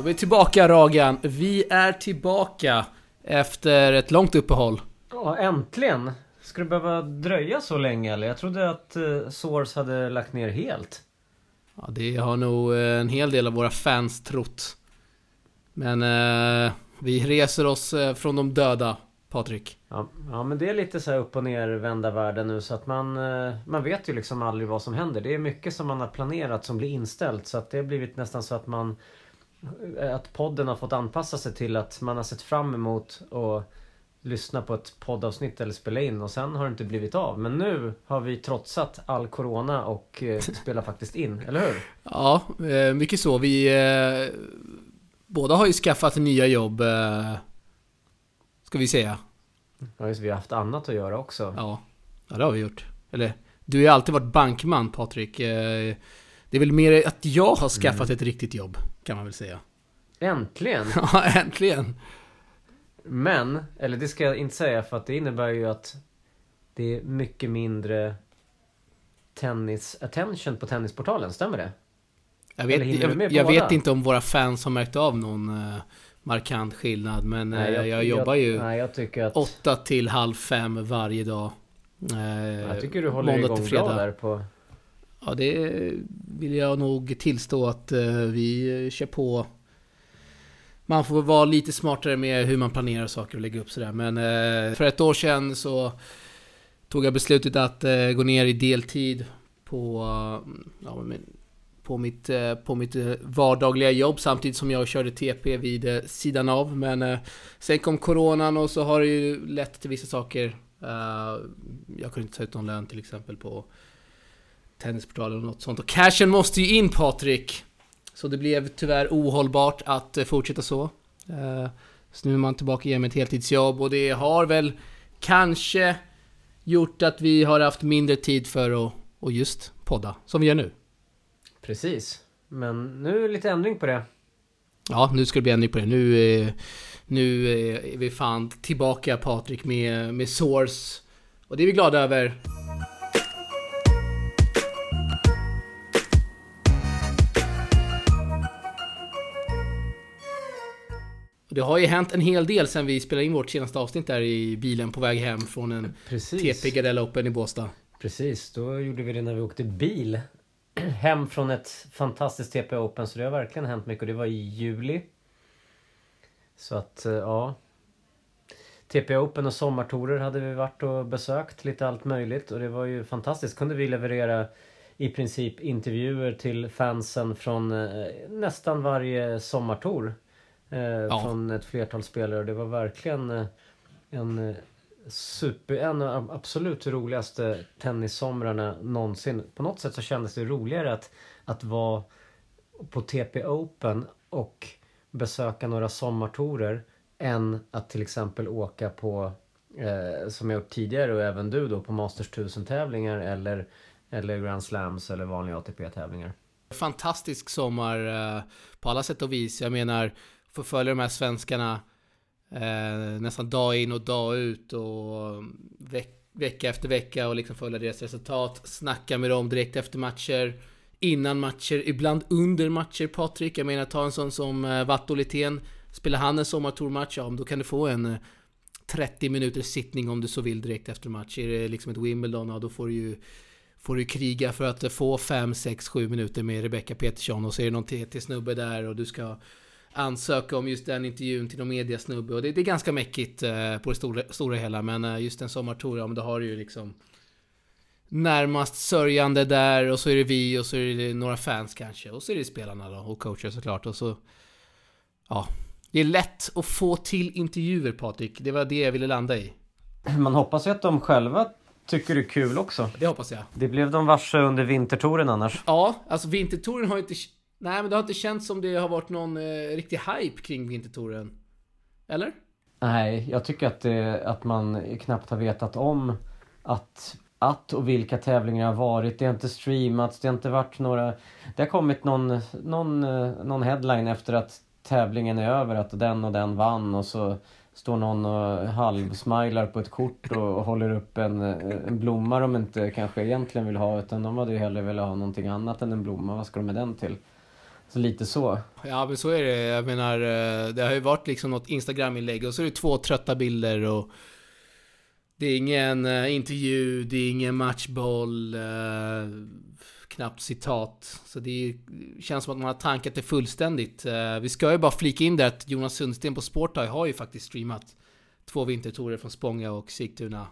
Då är vi tillbaka Ragan. Vi är tillbaka efter ett långt uppehåll. Ja, äntligen! Ska det behöva dröja så länge eller? Jag trodde att uh, Source hade lagt ner helt. Ja, det har nog eh, en hel del av våra fans trott. Men uh, vi reser oss uh, från de döda, Patrik. Ja, ja, men det är lite så här upp och ner vända världen nu så att man Man vet ju liksom aldrig vad som händer. Det är mycket som man har planerat som blir inställt så att det har blivit nästan så att man Att podden har fått anpassa sig till att man har sett fram emot och lyssna på ett poddavsnitt eller spela in och sen har det inte blivit av. Men nu har vi trotsat all Corona och eh, spelar faktiskt in, eller hur? Ja, eh, mycket så. Vi eh, båda har ju skaffat nya jobb, eh, ska vi säga. Ja, just vi har haft annat att göra också. Ja, ja det har vi gjort. Eller, du har ju alltid varit bankman Patrik. Eh, det är väl mer att jag har skaffat mm. ett riktigt jobb, kan man väl säga. Äntligen! Ja, äntligen! Men, eller det ska jag inte säga för att det innebär ju att det är mycket mindre tennis attention på Tennisportalen, stämmer det? Jag vet, jag, jag vet inte om våra fans har märkt av någon uh, markant skillnad men nej, jag, uh, jag, jobbar ju nej, jag att... 8 till halv fem varje dag. Uh, jag tycker du håller igång bra där på... Ja det vill jag nog tillstå att eh, vi kör på man får vara lite smartare med hur man planerar saker och lägger upp sådär. Men eh, för ett år sedan så tog jag beslutet att eh, gå ner i deltid på, ja, på, mitt, på mitt vardagliga jobb samtidigt som jag körde TP vid sidan av. Men sen kom coronan och så har det ju lett till vissa saker. jag kunde inte ta ut någon lön till exempel på Tennisportalen och något sånt. Och cashen måste ju in Patrik! Så det blev tyvärr ohållbart att eh, fortsätta så. Eh, så nu är man tillbaka igen med ett heltidsjobb och det har väl kanske gjort att vi har haft mindre tid för att och just podda, som vi gör nu. Precis. Men nu är det lite ändring på det. Ja, nu ska det bli ändring på det. Nu, nu är vi fan tillbaka Patrik med, med Source. Och det är vi glada över. Det har ju hänt en hel del sen vi spelade in vårt senaste avsnitt där i bilen på väg hem från en Precis. TP Gardella Open i Båstad. Precis, då gjorde vi det när vi åkte bil. Hem från ett fantastiskt TP Open, så det har verkligen hänt mycket och det var i juli. Så att, eh, ja. TP Open och sommartorer hade vi varit och besökt, lite allt möjligt och det var ju fantastiskt. Kunde vi leverera i princip intervjuer till fansen från eh, nästan varje sommartor. Eh, ja. Från ett flertal spelare. Det var verkligen eh, en eh, super, en av absolut roligaste tennissomrarna någonsin. På något sätt så kändes det roligare att, att vara på TP Open och besöka några sommartorer än att till exempel åka på, eh, som jag gjort tidigare och även du då, på Masters 1000 tävlingar eller, eller Grand Slams eller vanliga ATP-tävlingar. Fantastisk sommar eh, på alla sätt och vis. Jag menar, få följa de här svenskarna eh, nästan dag in och dag ut och mm, veck, vecka efter vecka och liksom följa deras resultat, snacka med dem direkt efter matcher, innan matcher, ibland under matcher Patrik. Jag menar ta en sån som eh, Vatto Litén, spelar han en sommartourmatch, ja då kan du få en eh, 30 minuters sittning om du så vill direkt efter match. Är det liksom ett Wimbledon, ja då får du ju får du kriga för att få 5, 6, 7 minuter med Rebecca Petersson och så är det någon TT-snubbe där och du ska ansöka om just den intervjun till någon mediasnubbe. Och det, det är ganska mäckigt eh, på det stora, stora hela. Men eh, just en sommartour, ja men då har du ju liksom närmast sörjande där och så är det vi och så är det några fans kanske. Och så är det spelarna då och coacher såklart. Och så... Ja. Det är lätt att få till intervjuer Patrik. Det var det jag ville landa i. Man hoppas ju att de själva tycker det är kul också. Det hoppas jag. Det blev de varse under vintertouren annars. Ja, alltså vintertouren har ju inte Nej, men det har inte känts som det har varit någon eh, riktig hype kring Vintertouren. Eller? Nej, jag tycker att, det, att man knappt har vetat om att, att och vilka tävlingar har varit. Det har inte streamats, det har inte varit några... Det har kommit någon, någon, eh, någon headline efter att tävlingen är över, att den och den vann och så står någon och halvsmilar på ett kort och håller upp en, eh, en blomma de inte kanske egentligen vill ha utan de hade ju hellre velat ha någonting annat än en blomma. Vad ska de med den till? Så lite så. Ja, men så är det. Jag menar, eh, det har ju varit liksom något Instagram-inlägg och så är det två trötta bilder och det är ingen uh, intervju, det är ingen matchboll, uh, knappt citat. Så det känns som att man har tankat det fullständigt. Vi ska ju bara flika in där att Jonas Sundsten på Sportaj har ju faktiskt streamat två vintertorer från Spånga och Sigtuna.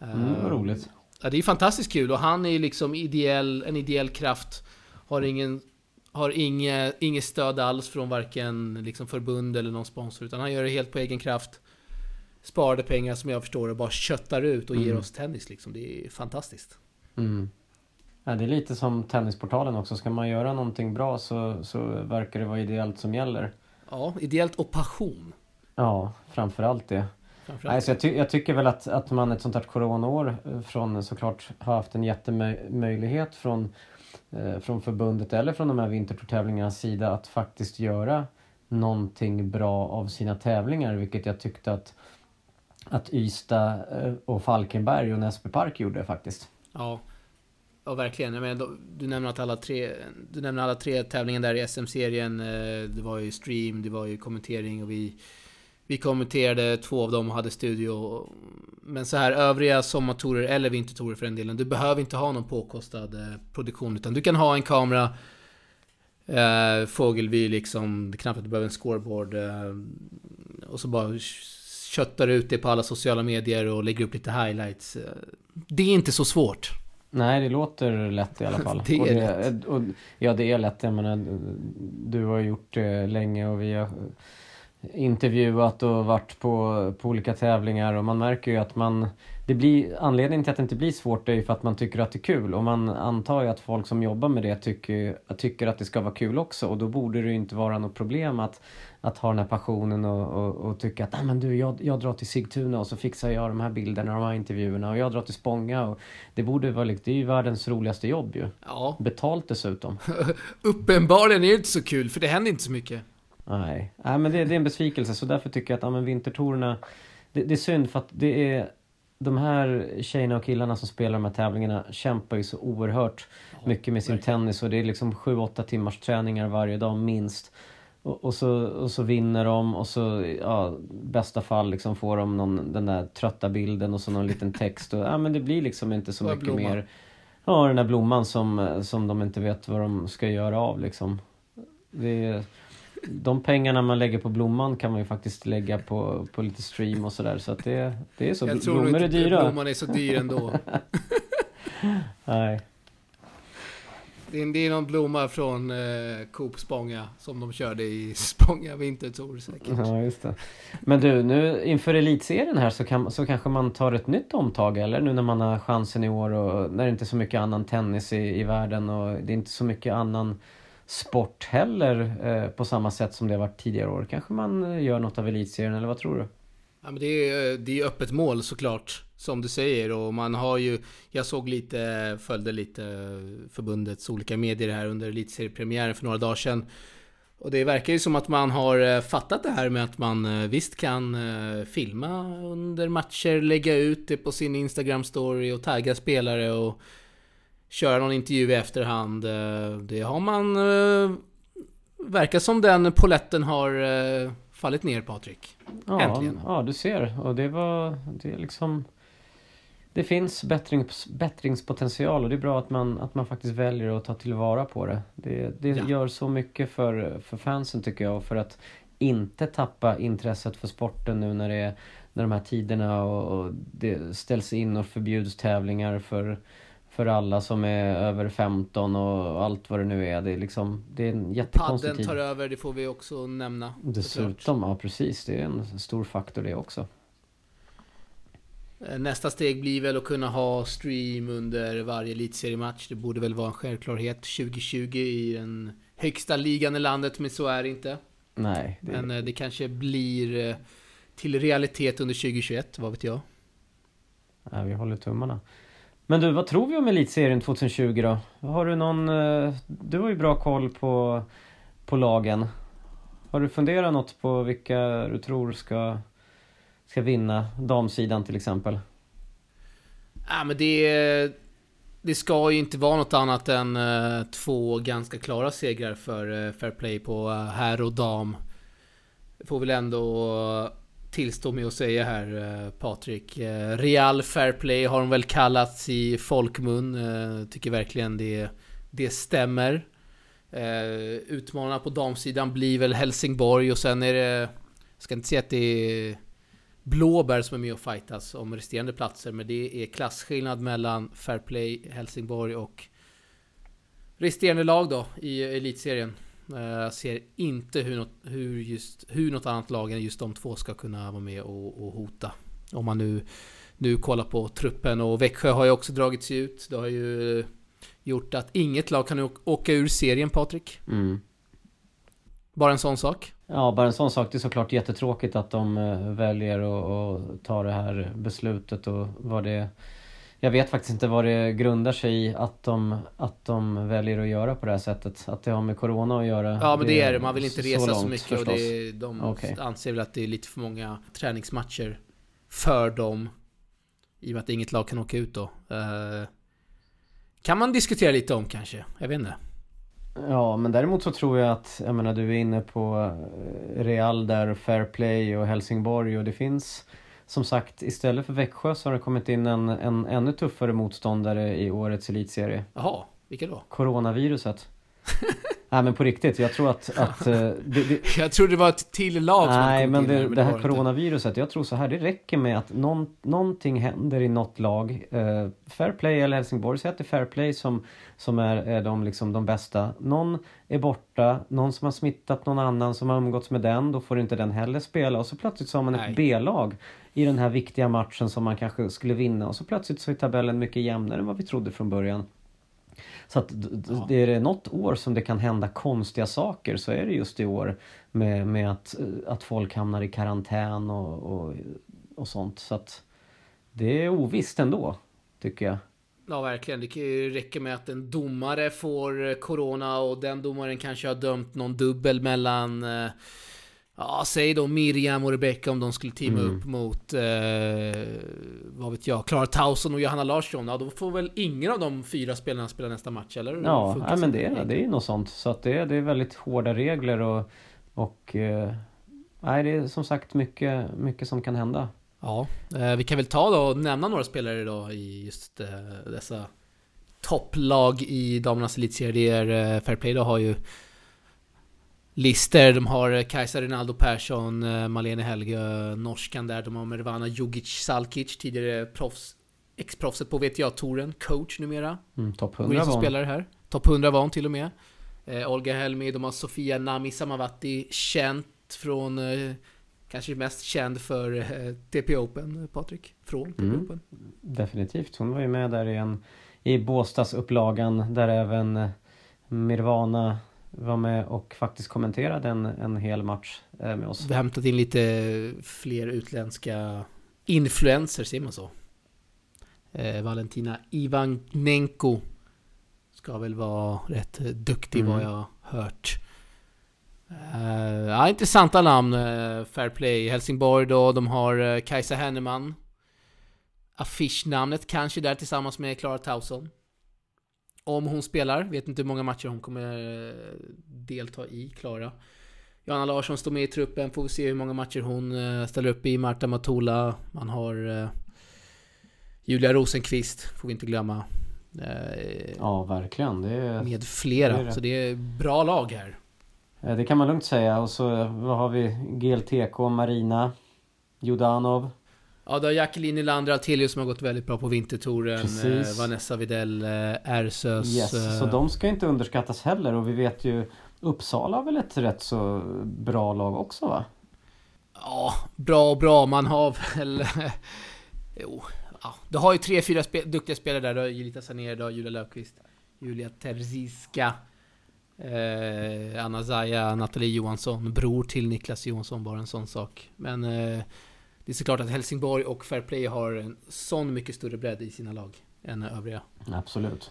Mm, vad roligt. Ja, det är fantastiskt kul och han är ju liksom ideell, en ideell kraft. Har ingen har inget, inget stöd alls från varken liksom förbund eller någon sponsor. Utan han gör det helt på egen kraft. Sparade pengar som jag förstår och bara köttar ut och mm. ger oss tennis liksom. Det är fantastiskt. Mm. Ja, det är lite som Tennisportalen också. Ska man göra någonting bra så, så verkar det vara ideellt som gäller. Ja, ideellt och passion. Ja, framförallt det. Framförallt. Nej, så jag, ty jag, tycker väl att, att man ett sånt här coronaår eh, från såklart har haft en jättemöjlighet från eh, Eh, från förbundet eller från de här vintertävlingarnas sida att faktiskt göra någonting bra av sina tävlingar, vilket jag tyckte att, att Ystad eh, och Falkenberg och Näsby Park gjorde faktiskt. Ja, ja verkligen. Jag menar, du nämner att alla tre, du nämner alla tre tävlingar där i SM-serien. Eh, det var ju stream, det var ju kommentering och vi vi kommenterade två av dem och hade studio. Men så här övriga sommartorer eller vintertorer för den delen. Du behöver inte ha någon påkostad eh, produktion. Utan du kan ha en kamera. Eh, fågelvy liksom. Det är knappt att du behöver en scoreboard. Eh, och så bara köttar ut det på alla sociala medier och lägger upp lite highlights. Det är inte så svårt. Nej, det låter lätt i alla fall. det är och det, lätt. Och, ja, det är lätt. Jag menar, du har gjort det länge och vi har intervjuat och varit på, på olika tävlingar och man märker ju att man det blir, anledningen till att det inte blir svårt är ju för att man tycker att det är kul och man antar ju att folk som jobbar med det tycker, tycker att det ska vara kul också och då borde det ju inte vara något problem att, att ha den här passionen och, och, och tycka att ah, men du, jag, jag drar till Sigtuna och så fixar jag de här bilderna och de här intervjuerna och jag drar till Spånga och det borde vara det är ju världens roligaste jobb ju. Ja. Betalt dessutom. Uppenbarligen är det inte så kul för det händer inte så mycket. Nej, Nej men det, det är en besvikelse så därför tycker jag att ja, men vintertorerna det, det är synd för att det är de här tjejerna och killarna som spelar de här tävlingarna kämpar ju så oerhört mycket med sin tennis och det är liksom 7-8 timmars träningar varje dag minst. Och, och, så, och så vinner de och så, ja, bästa fall liksom får de någon, den där trötta bilden och så någon liten text och ja men det blir liksom inte så mycket blomma. mer. Ja, den där blomman som, som de inte vet vad de ska göra av liksom. Det är, de pengarna man lägger på blomman kan man ju faktiskt lägga på, på lite stream och sådär. Så att det, det är så. Jag tror Blommor är dyra. Blomman är så dyr ändå. Nej. Det är, det är någon blomma från eh, Coop Spånga som de körde i Spånga Vintertour säkert. Ja, just det. Men du, nu inför elitserien här så, kan, så kanske man tar ett nytt omtag eller? Nu när man har chansen i år och när det inte är så mycket annan tennis i, i världen och det är inte så mycket annan sport heller eh, på samma sätt som det har varit tidigare år. Kanske man eh, gör något av elitserien eller vad tror du? Ja, men det är eh, det är öppet mål såklart, som du säger. Och man har ju, jag såg lite, följde lite eh, förbundets olika medier här under elitseriepremiären för några dagar sedan. Och det verkar ju som att man har fattat det här med att man visst kan filma under matcher, lägga ut det på sin Instagram-story och tagga spelare och köra någon intervju i efterhand. Eh, det har man... Eh, verkar som den poletten har eh, fallit ner Patrik. Ja, Äntligen. Ja, du ser. Och det var... Det är liksom... Det finns bättrings, bättringspotential och det är bra att man, att man faktiskt väljer att ta tillvara på det. Det, det ja. gör så mycket för, för fansen tycker jag och för att inte tappa intresset för sporten nu när det är när de här tiderna och, och det ställs in och förbjuds tävlingar för för alla som är över 15 och allt vad det nu är. Det är liksom, det är en jättekonstig tid. tar över, det får vi också nämna. Dessutom, ja precis. Det är en stor faktor det också. Eh, nästa steg blir väl att kunna ha stream under varje elitseriematch. Det borde väl vara en självklarhet 2020 i den högsta ligan i landet, men så är det inte. Nej. Det... Men eh, det kanske blir eh, till realitet under 2021, vad vet jag? Ja, vi håller tummarna. Men du, vad tror vi om Elitserien 2020 då? Har du någon... Eh, du har ju bra koll på, på lagen. Har du funderat något på vilka du tror ska, ska vinna damsidan till exempel? Ja, men det det ska ju inte vara något annat än eh, två ganska klara segrar för eh, Fair Play på herr och dam. Får väl ändå tillstå med att säga här eh, Patrik. Eh, Real Fair Play har de väl kallats i folkmun. Eh, tycker verkligen det, det stämmer. Utmanarna på damsidan blir väl Helsingborg och sen är det... Jag ska inte säga att det är Blåbär som är med och fightas om resterande platser. Men det är klasskillnad mellan Fair Play, Helsingborg och resterande lag då i elitserien. Eh, jag ser inte hur något, hur, just, hur något annat lag än just de två ska kunna vara med och, och hota. Om man nu, nu kollar på truppen och Växjö har ju också dragits ut. Det har ju gjort att inget lag kan åka ur serien Patrik. Mm. Bara en sån sak. Ja, bara en sån sak. Det är såklart jättetråkigt att de eh, väljer att ta det här beslutet och vad det... Jag vet faktiskt inte vad det grundar sig i att de, att de väljer att göra på det här sättet. Att det har med Corona att göra. Ja, men det, det är det. Man vill inte resa så, långt, så mycket förstås. och det, de okay. anser väl att det är lite för många träningsmatcher för dem. I och med att inget lag kan åka ut då. Uh, kan man diskutera lite om kanske. Jag vet inte. Ja, men däremot så tror jag att, jag menar du är inne på eh, Real där, Fair Play och Helsingborg och det finns som sagt istället för Växjö så har det kommit in en, en ännu tuffare motståndare i årets elitserie. Jaha, vilka då? Coronaviruset. Nej men på riktigt, jag tror att... att eh, det, det... Jag trodde det var ett till lag som Nej men, det, här, men det, här coronaviruset, jag tror så här, det räcker med att någon, någonting händer i något lag. Uh, fair Play eller Helsingborg, säg att det är Fair Play som, som är, är de, liksom, de bästa. Någon är borta, någon som har smittat någon annan som har umgåtts med den, då får inte den heller spela. Och så plötsligt så har man Nej. ett B-lag i den här viktiga matchen som man kanske skulle vinna. Och så plötsligt så är tabellen mycket jämnare än vad vi trodde från början. Så att ja. det är det något år som det kan hända konstiga saker så är det just i år med, med att, att folk hamnar i karantän och, och, och sånt. Så att det är ovisst ändå, tycker jag. Ja, verkligen. Det räcka med att en domare får corona och den domaren kanske har dömt någon dubbel mellan eh, Ja, säg då Miriam och Rebecca om de skulle teama mm. upp mot, eh, vad vet jag, Klara Tauson och Johanna Larsson. Ja, då får väl ingen av de fyra spelarna spela nästa match, eller? Ja, nej, men det, är, det är något sånt. Så att det, det är väldigt hårda regler och, och eh, nej, det är som sagt mycket, mycket som kan hända. Ja, eh, vi kan väl ta då och nämna några spelare då i just eh, dessa topplag i damernas elitserie. Eh, Fairplay då har ju lister. De har eh, Kajsa Rinaldo Persson, eh, Malene Helge, norskan där. De har Mervana Jugic Salkic, tidigare proffs, ex-proffset på VTA-touren, coach numera. Mm, Topp 100 var spelare här. Topp 100 var hon till och med. Eh, Olga Helmi, de har Sofia Nami Samavati, känt från eh, Kanske mest känd för eh, TP Open, Patrik? Från TP mm, Open? Definitivt. Hon var ju med där i, en, i Båstadsupplagan där även Mirvana var med och faktiskt kommenterade en, en hel match eh, med oss. Vi har hämtat in lite fler utländska influencers, säger man så? Eh, Valentina Ivanenko ska väl vara rätt duktig mm. vad jag hört. Uh, ja, intressanta namn. Uh, Fair Play. Helsingborg då. De har uh, Kajsa Henneman. Affischnamnet kanske där tillsammans med Klara Tauson. Om hon spelar, vet inte hur många matcher hon kommer eh, delta i, Klara. Johanna Larsson står med i truppen, får vi se hur många matcher hon eh, ställer upp i. Marta Matula, man har eh, Julia Rosenqvist, får vi inte glömma. Ja, verkligen. Det är, med flera, det det. så det är bra lag här. Det kan man lugnt säga. Och så har vi? GLTK, Marina, Jodanov. Ja, då har Jacqueline Nylander Altelius som har gått väldigt bra på vintertouren. Eh, Vanessa Videll, eh, Ersös. Yes, eh. så de ska inte underskattas heller och vi vet ju Uppsala har väl ett rätt så bra lag också va? Ja, bra och bra. Man har väl... jo, ja. Du har ju tre, fyra spe duktiga spelare där. Du har Julita Saner, du har Julia Löfqvist, Julia Terziska, eh, Anna Zaya, Nathalie Johansson, bror till Niklas Johansson, bara en sån sak. Men eh, det är såklart att Helsingborg och Fair Play har en sån mycket större bredd i sina lag än övriga. Absolut.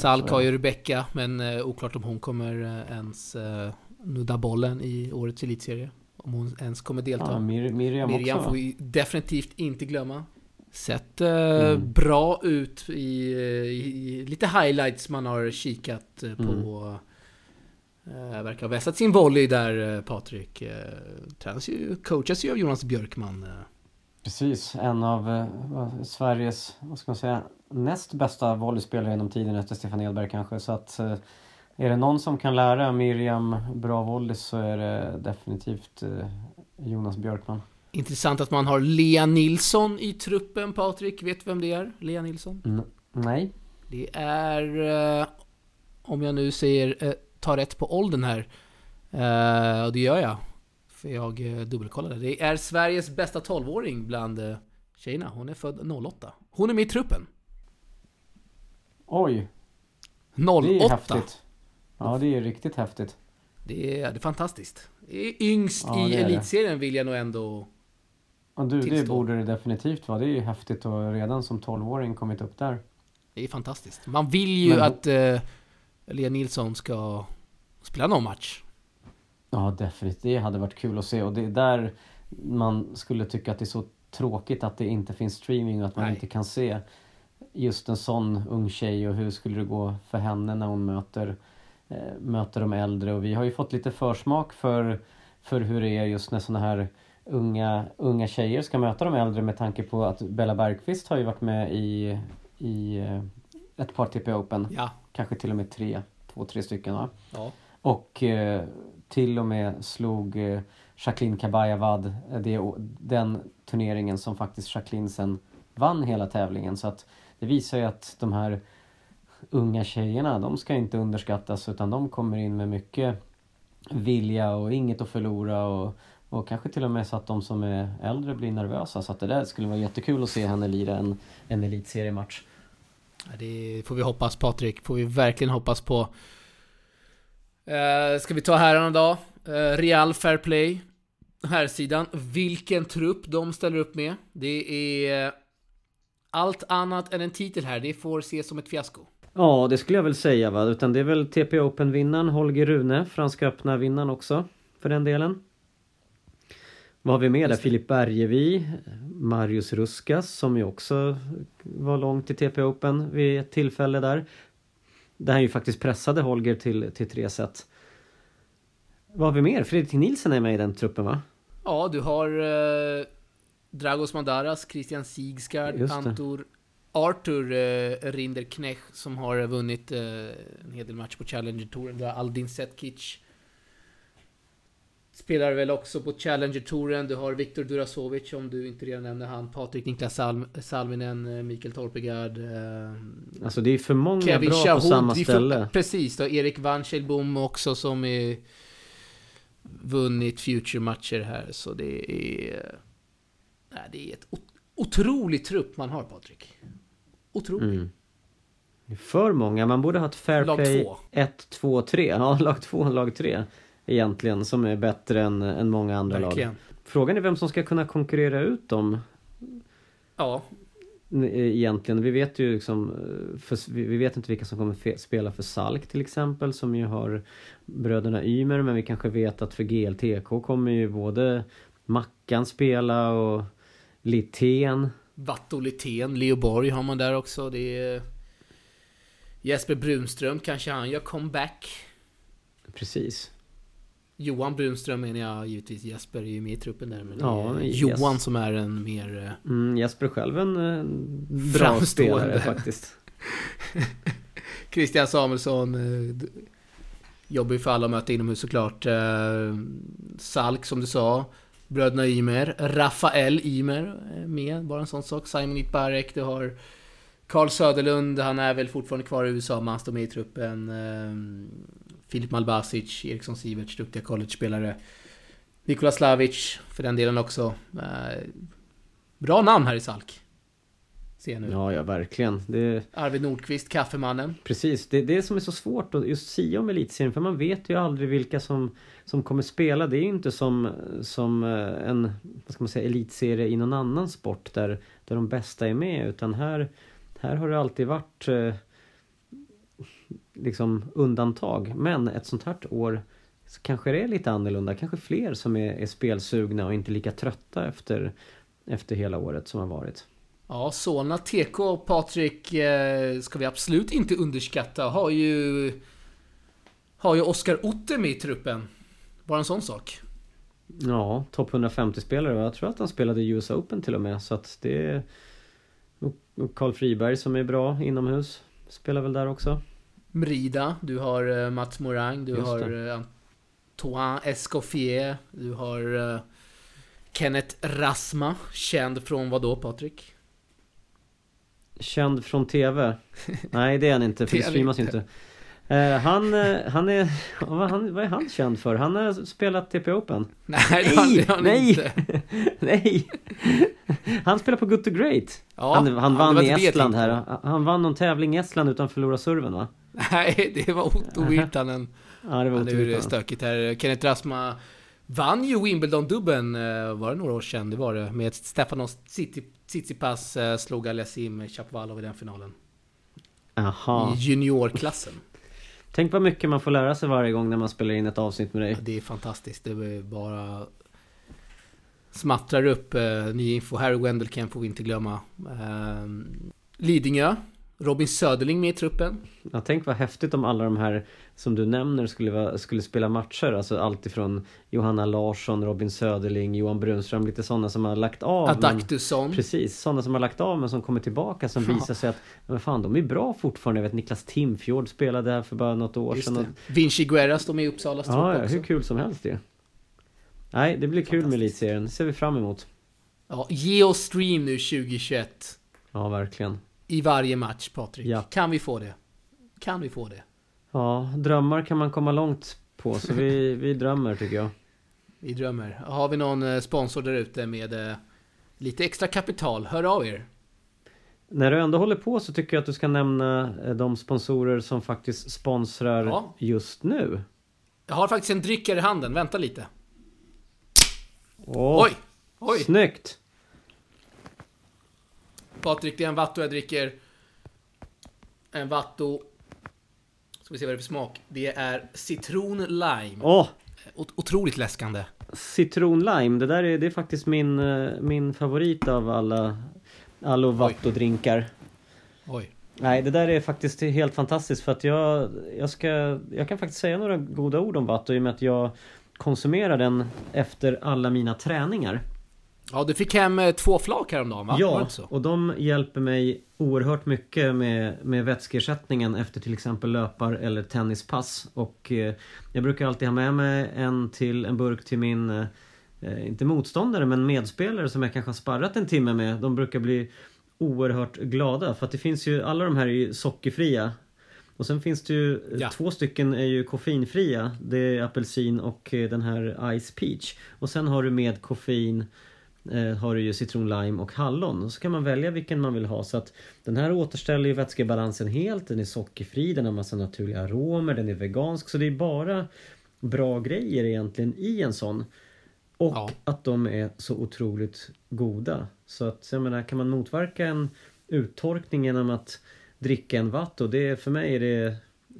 Salk har ju Rebecca, men eh, oklart om hon kommer eh, ens eh, nudda bollen i årets elitserie. Om hon ens kommer delta. Ja, Mir Miriam, Miriam får vi definitivt inte glömma. Sett eh, mm. bra ut i, i, lite highlights man har kikat eh, på. Mm. Eh, verkar ha vässat sin volley där, eh, Patrik. Eh, tränas ju, coachas ju av Jonas Björkman. Precis, en av Sveriges, vad ska man säga, näst bästa volleyspelare genom tiden efter Stefan Edberg kanske. Så att är det någon som kan lära Miriam bra volley så är det definitivt Jonas Björkman. Intressant att man har Lea Nilsson i truppen, Patrik. Vet du vem det är? Lea Nilsson? Mm, nej. Det är, om jag nu säger, tar rätt på åldern här. Eh, och det gör jag. För jag eh, dubbelkollade. Det är Sveriges bästa 12-åring bland eh, tjejerna. Hon är född 08. Hon är med i truppen. Oj. 08. Det är häftigt. Ja, det är riktigt häftigt. Det är, det är fantastiskt. Det yngst ja, i elitserien vill jag nog ändå Ja, du, det borde det definitivt vara. Det är ju häftigt att redan som 12-åring kommit upp där. Det är fantastiskt. Man vill ju Men, att eh, Lea Nilsson ska spela någon match. Ja, definitivt. Det hade varit kul att se. Och det är där man skulle tycka att det är så tråkigt att det inte finns streaming och att man Nej. inte kan se just en sån ung tjej och hur skulle det gå för henne när hon möter, eh, möter de äldre. Och vi har ju fått lite försmak för, för hur det är just när såna här unga, unga tjejer ska möta de äldre med tanke på att Bella Bergqvist har ju varit med i, i eh, ett par TP Open. Ja. Kanske till och med tre, två, tre stycken va? Ja. Och eh, till och med slog eh, Jacqueline Kabayavad det, den turneringen som faktiskt Jacqueline sen vann hela tävlingen. Så att det visar ju att de här unga tjejerna, de ska inte underskattas utan de kommer in med mycket vilja och inget att förlora och och kanske till och med så att de som är äldre blir nervösa. Så att det där skulle vara jättekul att se henne lira en, en elitseriematch. Det får vi hoppas Patrik. Får vi verkligen hoppas på. Uh, ska vi ta herrarna då? Uh, Real Fair Play. Här sidan. Vilken trupp de ställer upp med. Det är eh, allt annat än en titel här. Det får ses som ett fiasko. Ja, det skulle jag väl säga va. Utan det är väl TP Open-vinnaren Holger Rune, Franska öppna-vinnaren också. För den delen. Vad har vi mer där? Filip Bergevi, Marius Ruskas som ju också var långt i TP Open vid ett tillfälle där. Där han ju faktiskt pressade Holger till, till tre set. Vad har vi mer? Fredrik Nilsen är med i den truppen va? Ja, du har eh, Dragos Mandaras, Christian Sigsgaard, Antor, Arthur eh, Rinderknech som har vunnit eh, en hel del matcher på Challenger-touren. Du har Aldin Setkic, Spelar väl också på Challenger-touren. Du har Viktor Durasovic om du inte redan nämner han. Patrik Niklas Salm Salminen, eh, Mikael Torpegard. Eh, alltså det är för många Kevin bra Shahoud, på samma ställe. Får, precis, då Erik Vanschelbom också som är vunnit Future-matcher här. Så det är... Nej, det är ett otroligt trupp man har Patrik. Otroligt. Mm. För många. Man borde ha ett fair lag play 1, 2, 3. Ja, lag 2 och lag 3 egentligen som är bättre än, än många andra Verkligen. lag. Frågan är vem som ska kunna konkurrera ut dem. Ja. Egentligen. Vi vet ju liksom, för, vi vet inte vilka som kommer spela för Salk till exempel som ju har bröderna Ymer men vi kanske vet att för GLTK kommer ju både Mackan spela och Littén. Vatto Littén, Leo Borg har man där också. Det är Jesper Brunström kanske han gör comeback. Precis. Johan Brunström menar jag givetvis. Jesper är ju med i truppen där. Men ja, Johan yes. som är en mer... Eh, mm, Jesper själv en eh, bra spelare faktiskt. Christian Samuelsson eh, jobbar ju för alla att möta inomhus såklart. Salk som du sa. Bröderna Ymer. Rafael Ymer med, bara en sån sak. Simon Itbarek. Du har Carl Söderlund, han är väl fortfarande kvar i USA, men han står med i truppen. Filip Malbasic, Eriksson Siverts, duktiga college-spelare. Nikola Slavic, för den delen också. Eh, bra namn här i Salk. Ser nu. Ja, ja, verkligen. Det... Arvid Nordqvist, Kaffemannen. Precis, det är det som är så svårt att just sia om elitserien. För man vet ju aldrig vilka som, som kommer spela. Det är ju inte som, som eh, en vad ska man säga, elitserie i någon annan sport där, där de bästa är med. Utan här, här har det alltid varit eh, liksom undantag. Men ett sånt här år så kanske det är lite annorlunda. Kanske fler som är, är spelsugna och inte lika trötta efter, efter hela året som har varit. Ja, Solna TK, Patrik, eh, ska vi absolut inte underskatta. Har ju... Har ju Oskar Otte med i truppen. Bara en sån sak. Ja, topp 150-spelare. Jag tror att han spelade US Open till och med. Så att det... Och Karl Friberg som är bra inomhus. Spelar väl där också. Mrida, du har eh, Mats Morang, du Just har det. eh, Antoine Escoffier, du har eh, Kenneth Rasma, känd från vad då Patrik? Känd från TV? Nej det är han inte för Det streamas inte. inte. Eh, han, eh, han är... Vad, han, vad är han känd för? Han har spelat TP Open. Nej, har han nej! nej! Han spelar på Good to Great. Ja, han, han vann i Estland här. Han vann någon tävling i Estland utan att förlora serven va? Nej, det var Otto Virtanen. Ja det var nu är det otroligt. stökigt här. Kenneth Rasma vann ju Wimbledon-dubben, eh, var det några år sedan? Det var det. Med Stefanos Tsitsipas slog Aliasim Chapovalov i den finalen. Jaha. I juniorklassen. Tänk vad mycket man får lära sig varje gång när man spelar in ett avsnitt med dig. Ja, det är fantastiskt. Det är bara smattrar upp eh, ny info. Harry Wendelken får vi inte glömma. Eh, Lidingö. Robin Söderling med i truppen. Ja, tänk vad häftigt om alla de här som du nämner skulle, vara, skulle spela matcher. Alltså allt ifrån Johanna Larsson, Robin Söderling, Johan Brunström. Lite sådana som har lagt av. men- Adaktusson. Precis, sådana som har lagt av men som kommer tillbaka som Ja. visar sig att men fan, de är bra fortfarande. Jag vet Niklas Timfjord spelade här för bara något år Just sedan. det. Vinci Guerra står med i Uppsalas Ja, ja, hur kul som helst det. Nej, det blir kul med elitserien. Ser vi fram emot. Ja, ge oss stream nu 2021. Ja, verkligen. I varje match, Patrik. Ja. Kan vi få det? Kan vi få det? Ja, drömmar kan man komma långt på så vi, vi drömmer tycker jag. Vi drömmer. Har vi någon eh, sponsor där ute med eh, lite extra kapital? Hör av er. När du ändå håller på så tycker jag att du ska nämna eh, de sponsorer som faktiskt sponsrar Ja. just nu. Jag har faktiskt en dryck i handen. Vänta lite. Åh, Oj! Oj! Snyggt! Patrik, det är en Vatto jag dricker. En Vatto. Ska vi se vad det är för smak. Det är citron lime. Åh! Ot- Otroligt läskande. Citronlime, det där är, det är faktiskt min, eh, min favorit av alla Allo Vatto-drinkar. Oj. Nej, det där är faktiskt helt fantastiskt för att jag, jag ska, jag kan faktiskt säga några goda ord om Vatto i och med att jag konsumerar den efter alla mina träningar. Ja, du fick hem eh, två flak häromdagen va? Ja, och de hjälper mig oerhört mycket med, med vätskeersättningen efter till exempel löpar eller tennispass. Och eh, jag brukar alltid ha med mig en till en burk till min, eh, inte motståndare men medspelare som jag kanske har sparrat en timme med. De brukar bli oerhört glada för att det finns ju, alla de här är ju sockerfria. Och sen finns det ju, eh, Ja. två stycken är ju koffeinfria. Det är apelsin och eh, den här Ice Peach. Och sen har du med koffein eh, har du ju citron, lime och hallon. Och så kan man välja vilken man vill ha. Så att den här återställer ju vätskebalansen helt. Den är sockerfri, den har massa naturliga aromer, den är vegansk. Så det är bara bra grejer egentligen i en sån. Och Ja. att de är så otroligt goda. Så att jag menar, kan man motverka en uttorkning genom att dricka en vatt och det för mig är det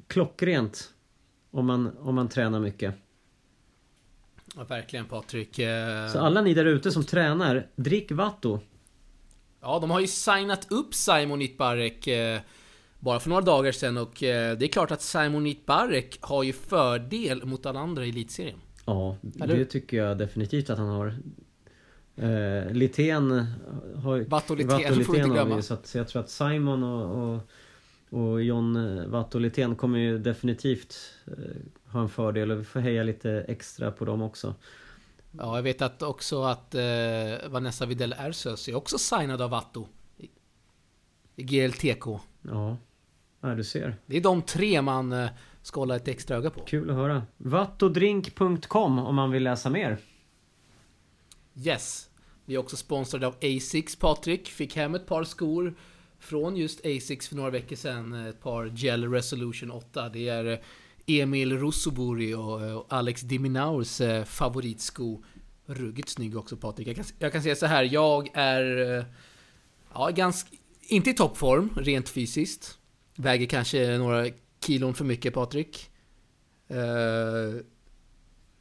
klockrent. Om man, om man tränar mycket. Ja, verkligen Patrik. Eh, Så alla ni där ute som tränar, drick Vatto. Ja, de har ju signat upp Simon Itbarek eh, bara för några dagar sedan och eh, det är klart att Simon Itbarek har ju fördel mot alla andra i elitserien. Ja, det tycker jag definitivt att han har. Eh, Litén har Vatto Litén, får vi inte glömma. vi, så, att, så jag tror att Simon och, och, och John Vatto Litén kommer ju definitivt ha en fördel och vi får heja lite extra på dem också. Ja, jag vet att också att eh, Vanessa Videll Ersös är också signad av Vatto. I, GLTK. Ja, ja du ser. Det är de tre man eh, ska hålla ett extra öga på. Kul att höra. Vattodrink.com om man vill läsa mer. Yes. Vi är också sponsrade av Asics, Patrik. Fick hem ett par skor från just Asics för några veckor sedan. Ett par Gel Resolution 8. Det är eh, Emil Russoburi och eh, och Alex Diminaurs eh, favoritsko. Ruggigt snygg också Patrik. Jag kan, jag kan säga så här, jag är... eh, Ja, ganska... Inte i toppform, rent fysiskt. Väger kanske några kilon för mycket Patrik. Eh,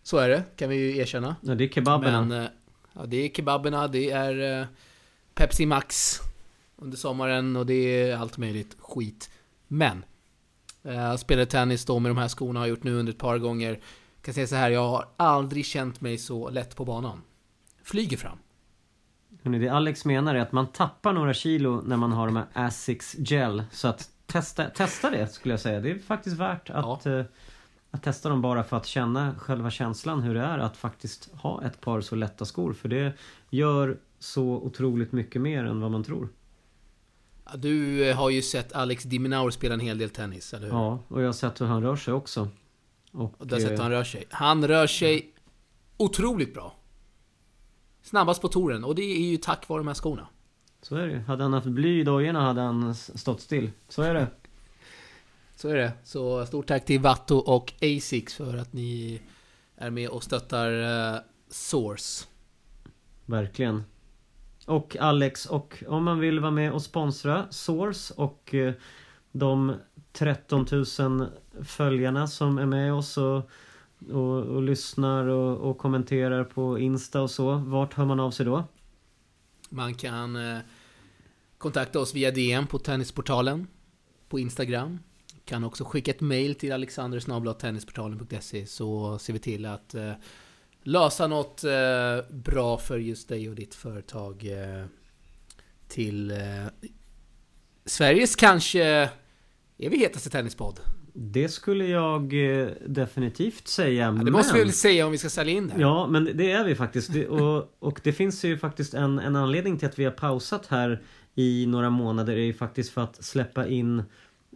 Så är det, kan vi ju erkänna. Ja, det är kebaberna. Men, eh, ja, det är kebaberna, det är eh, Pepsi Max. under sommaren och det är allt möjligt skit. Men eh, jag spelade tennis då med de här skorna har gjort nu under ett par gånger. Jag kan säga så här, jag har aldrig känt mig så lätt på banan. Flyger fram. Hörrni, det Alex menar är att man tappar några kilo när man har de här Asics Gel. Så att testa, testa det skulle jag säga. Det är faktiskt värt att, ja. uh, att testa dem bara för att känna själva känslan hur det är att faktiskt ha ett par så lätta skor. För det gör så otroligt mycket mer än vad man tror. Du eh, har ju sett Alex Diminaur spela en hel del tennis, eller hur? Ja, och jag har sett hur han rör sig också. Och, och du har sett hur han rör sig. Han rör sig otroligt bra. Snabbast på touren och det är ju tack vare de här skorna. Så är det Hade han haft bly i dojorna hade han stått still. Så är det. Så är det. Så stort tack till Vatto och Asics för att ni är med och stöttar uh, Source. Verkligen. Och Alex och om man vill vara med och sponsra Source och eh, de 13 000 följarna som är med oss och och, och lyssnar och, och, kommenterar på Insta och så. Vart hör man av sig då? Man kan eh, kontakta oss via DM på Tennisportalen på Instagram. Kan också skicka ett mail till alexandersnablattennisportalen.se så ser vi till att eh, lösa något eh, bra för just dig och ditt företag eh, till eh, Sveriges kanske evighetaste tennispodd. Det skulle jag eh, definitivt säga. Ja, det men... måste vi väl säga om vi ska sälja in det. Ja, men det är vi faktiskt. Det, och, och det finns ju faktiskt en, en anledning till att vi har pausat här i några månader. är ju faktiskt för att släppa in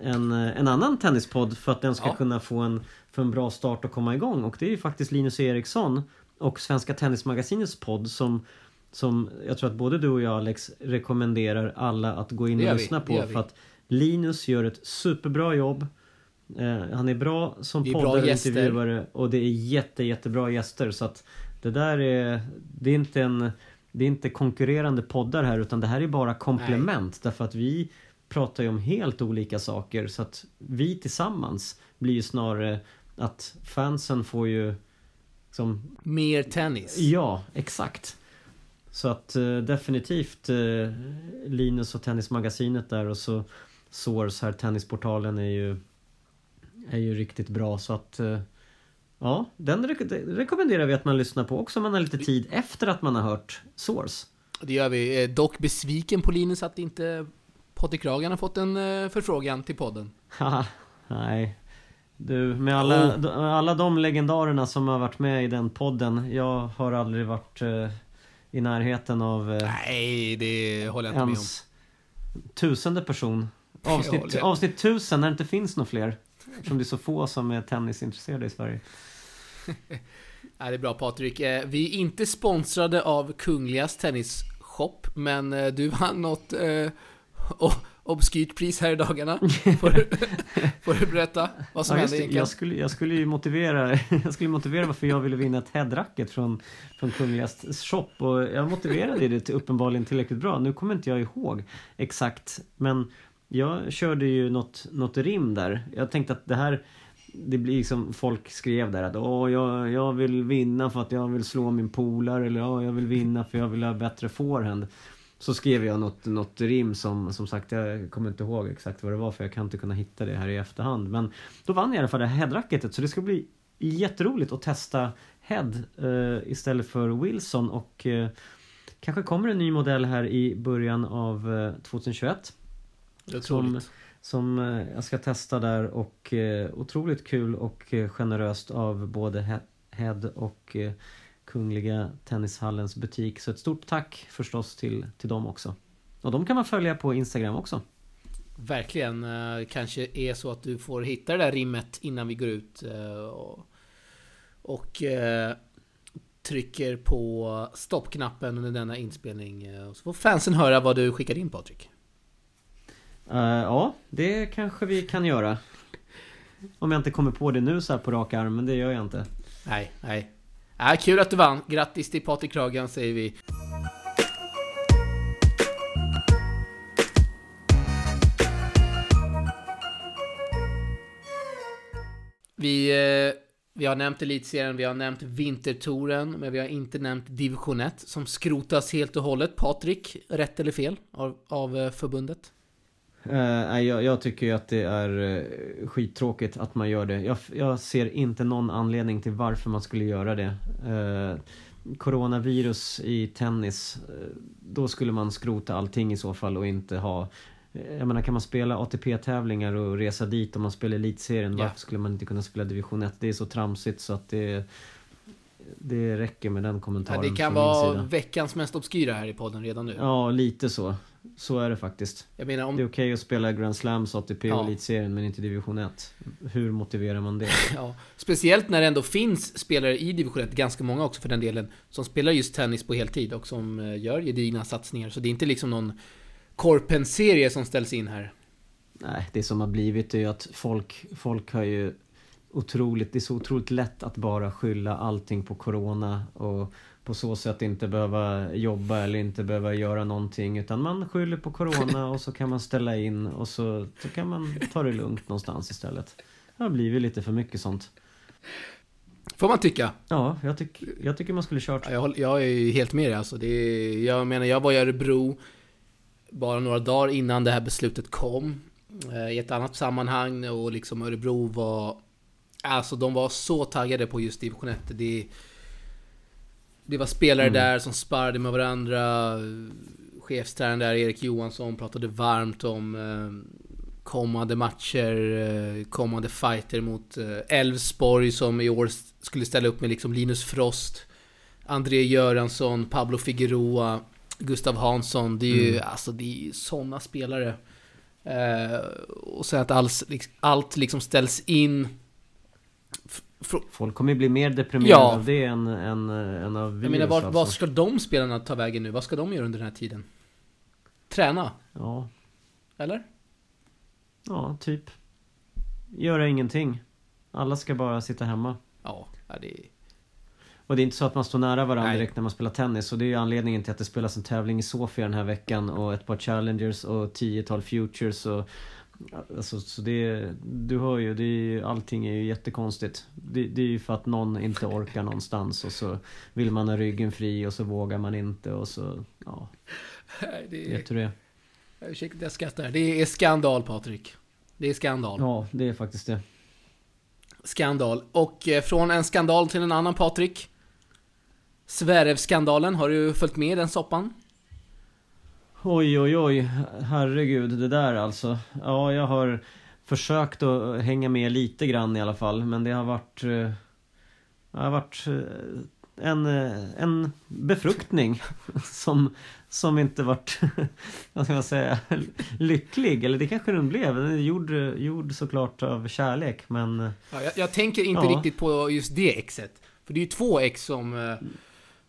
en, en annan tennispodd för att den ska ja. kunna få en, för en bra start och komma igång. Och det är ju faktiskt Linus Eriksson och Svenska Tennismagasinets podd som som jag tror att både du och jag Alex rekommenderar alla att gå in och lyssna vi, på. För att Linus gör ett superbra jobb. Eh, han är bra som poddare och intervjuare och det är jätte jättebra gäster så att det där är Det är inte en Det är inte konkurrerande poddar här utan det här är bara komplement Nej. därför att vi pratar ju om helt olika saker så att vi tillsammans blir ju snarare att fansen får ju som Mer tennis. Ja, exakt. Så att eh, definitivt eh, Linus och Tennismagasinet där och så Source här, Tennisportalen är ju är ju riktigt bra så att eh, Ja, den re rekommenderar vi att man lyssnar på också om man har lite tid efter att man har hört Source. Det gör vi. Eh, dock besviken på Linus att inte Patrik Kragan har fått en eh, förfrågan till podden. nej. Du, med alla, oh. alla de legendarerna som har varit med i den podden. Jag har aldrig varit eh, i närheten av... Eh, nej, det håller jag inte med om. Tusende person. Avsnitt, avsnitt tusen när det inte finns några fler. Eftersom det är så få som är tennisintresserade i Sverige. ja, det är bra Patrik. Eh, vi är inte sponsrade av Kungligas Tennisshop, men eh, du vann något eh, obskyrt pris här i dagarna. Får du, får du berätta vad som ja, hände egentligen? Jag skulle, jag skulle ju motivera, jag skulle motivera varför jag ville vinna ett headracket från, från Kungligas shop och jag motiverade det uppenbarligen tillräckligt bra. Nu kommer inte jag ihåg exakt, men jag körde ju något, något rim där. Jag tänkte att det här det blir liksom, folk skrev där att Åh, jag, jag vill vinna för att jag vill slå min polare eller Åh, jag vill vinna för jag vill ha bättre forehand. Så skrev jag något, något rim som, som sagt, jag kommer inte ihåg exakt vad det var för jag kan inte kunna hitta det här i efterhand. Men då vann jag i alla fall det här headracketet så det ska bli jätteroligt att testa Head eh, istället för Wilson och eh, kanske kommer en ny modell här i början av eh, 2021. Som, som eh, jag ska testa där och eh, otroligt kul och eh, generöst av både Head och Kungliga Tennishallens butik. Så ett stort tack förstås till, till dem också. Och de kan man följa på Instagram också. Verkligen. Kanske är så att du får hitta det där rimmet innan vi går ut. Och, och trycker på stoppknappen under denna inspelning. Så får fansen höra vad du skickar in Patrik. Uh, ja, det kanske vi kan göra. Om jag inte kommer på det nu så här på rak arm, men det gör jag inte. Nej, nej. Äh, kul att du vann. Grattis till Patrik Kragan säger vi. Vi eh, Vi har nämnt elitserien, vi har nämnt vintertouren, men vi har inte nämnt division 1 som skrotas helt och hållet. Patrik, rätt eller fel av, av eh, förbundet? Uh, jag, jag, tycker att det är uh, skittråkigt att man gör det. Jag, jag, ser inte någon anledning till varför man skulle göra det. Uh, coronavirus i tennis, då skulle man skrota allting i så fall och inte ha jag menar kan man spela ATP-tävlingar och resa dit om man spelar elitserien, ja. varför skulle man inte kunna spela division 1? Det är så tramsigt så att det det räcker med den kommentaren ja, Det kan vara veckans mest obskyra här i podden redan nu. Ja, lite så. Så är det faktiskt. Menar, om... Det är okej okay att spela Grand Slams, ATP och Elitserien men inte Division 1. Hur motiverar man det? ja, speciellt när det ändå finns spelare i Division 1, ganska många också för den delen, som spelar just tennis på heltid och som eh, gör gedigna satsningar. Så det är inte liksom någon Korpen-serie som ställs in här. Nej, det som har blivit är ju att folk, folk har ju otroligt, det är så otroligt lätt att bara skylla allting på Corona och på så sätt inte behöva jobba eller inte behöva göra någonting utan man skyller på Corona och så kan man ställa in och så, så kan man ta det lugnt någonstans istället. Det har blivit lite för mycket sånt. Får man tycka. Ja, jag, tyck, jag tycker man skulle kört. Ja, jag, jag är helt med dig alltså. Det är, jag menar, jag var i Örebro bara några dagar innan det här beslutet kom. Eh, I ett annat sammanhang och liksom Örebro var... Alltså de var så taggade på just division 1. Det, det var spelare mm. där som sparrade med varandra. Chefstränaren där, Erik Johansson, pratade varmt om eh, kommande matcher, eh, kommande fighter mot Elfsborg som i år skulle ställa upp med liksom Linus Frost, André Göransson, Pablo Figueroa. Gustav Hansson, det är ju mm. alltså, det är sådana spelare. Eh, och sen att alls, liksom, allt liksom ställs in. Folk kommer ju bli mer deprimerade ja. av det än, än, än av virus. Jag menar, var, alltså. vad ska de spelarna ta vägen nu? Vad ska de göra under den här tiden? Träna? Ja. Eller? Ja, typ. Göra ingenting. Alla ska bara sitta hemma. Ja, det är... Och det är inte så att man står nära varandra Nej. direkt när man spelar tennis. Och det är ju anledningen till att det spelas en tävling i Sofia den här veckan. Och ett par Challengers och tiotal Futures. Och, alltså, så det, du hör ju, det är, allting är ju jättekonstigt. Det, det är ju för att någon inte orkar någonstans. Och så vill man ha ryggen fri och så vågar man inte. Och så, ja. Det är, Vet du det? Ursäkta, jag skrattar. Det är skandal Patrik. Det är skandal. Ja, det är faktiskt det. Skandal. Och eh, från en skandal till en annan Patrik. Sverevskandalen, har du följt med i den soppan? Oj, oj, oj. Herregud, det där alltså. Ja, jag har försökt att hänga med lite grann i alla fall. Men det har varit... Eh, det har varit eh, en, eh, en befruktning som, som inte varit, vad ska man säga, lycklig. Eller det kanske den blev. Den är gjord, gjord såklart av kärlek, men... Ja, jag, jag tänker inte ja. riktigt på just det exet. För det är ju två ex som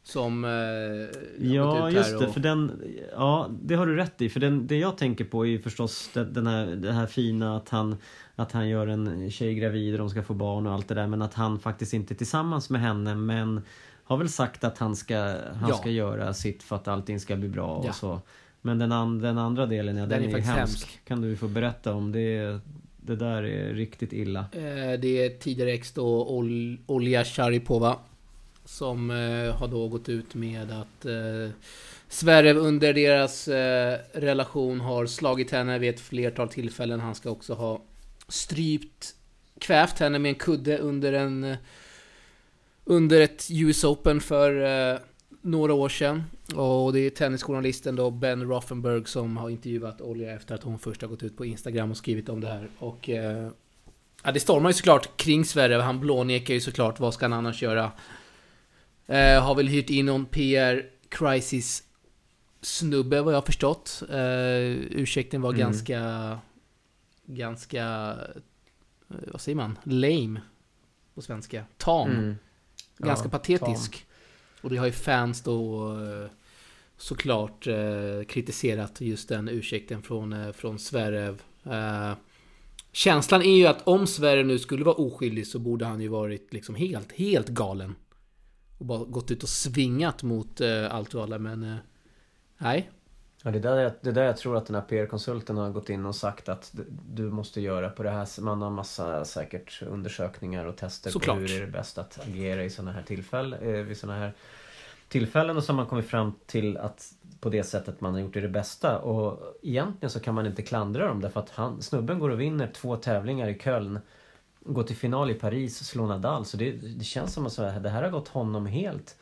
som eh, Ja, just det. Och... För den, ja, det har du rätt i. För den, det jag tänker på är ju förstås det, den här, det här fina att han, att han gör en tjej gravid och de ska få barn och allt det där. Men att han faktiskt inte är tillsammans med henne. Men har väl sagt att han ska, han ja. ska göra sitt för att allting ska bli bra ja. och så. Men den, an, den andra delen, ja, den, den är, är hemsk. hemsk. Kan du få berätta om det? Det där är riktigt illa. Eh, det är tidigare ex då, Ol Olja Sharipova. Som eh, har då gått ut med att eh, under deras eh, relation har slagit henne vid ett flertal tillfällen. Han ska också ha strypt, kvävt henne med en kudde under en... Eh, under ett US Open för eh, några år sedan. Och det är tennisjournalisten då Ben Rothenberg som har intervjuat Olja efter att hon först har gått ut på Instagram och skrivit om det här. Och... Eh, ja, det stormar ju såklart kring Sverige. Han blånekar ju såklart. Vad ska han annars göra? Eh, har väl hyrt in någon PR crisis snubbe vad jag har förstått. Eh, ursäkten var mm. ganska... Ganska... Eh, vad säger man? Lame. På svenska. Tam. Mm. Ganska ja, patetisk. Tam. Och det har ju fans då eh, såklart eh, kritiserat just den ursäkten från, eh, från Sverrev. Eh, känslan är ju att om Sverre nu skulle vara oskyldig så borde han ju varit liksom helt, helt galen och bara gått ut och svingat mot eh, allt och alla men eh, nej. Ja, det, är där jag, det är där jag tror att den här PR-konsulten har gått in och sagt att du måste göra på det här Man har massa säkert undersökningar och tester Såklart. på hur är det bäst att agera i sådana här tillfällen. Eh, vid såna här tillfällen och så har man kommit fram till att på det sättet man har gjort det det bästa. Och egentligen så kan man inte klandra dem därför att han, snubben går och vinner två tävlingar i Köln. Går till final i Paris, slår Nadal. Så det, det känns som att det här har gått honom helt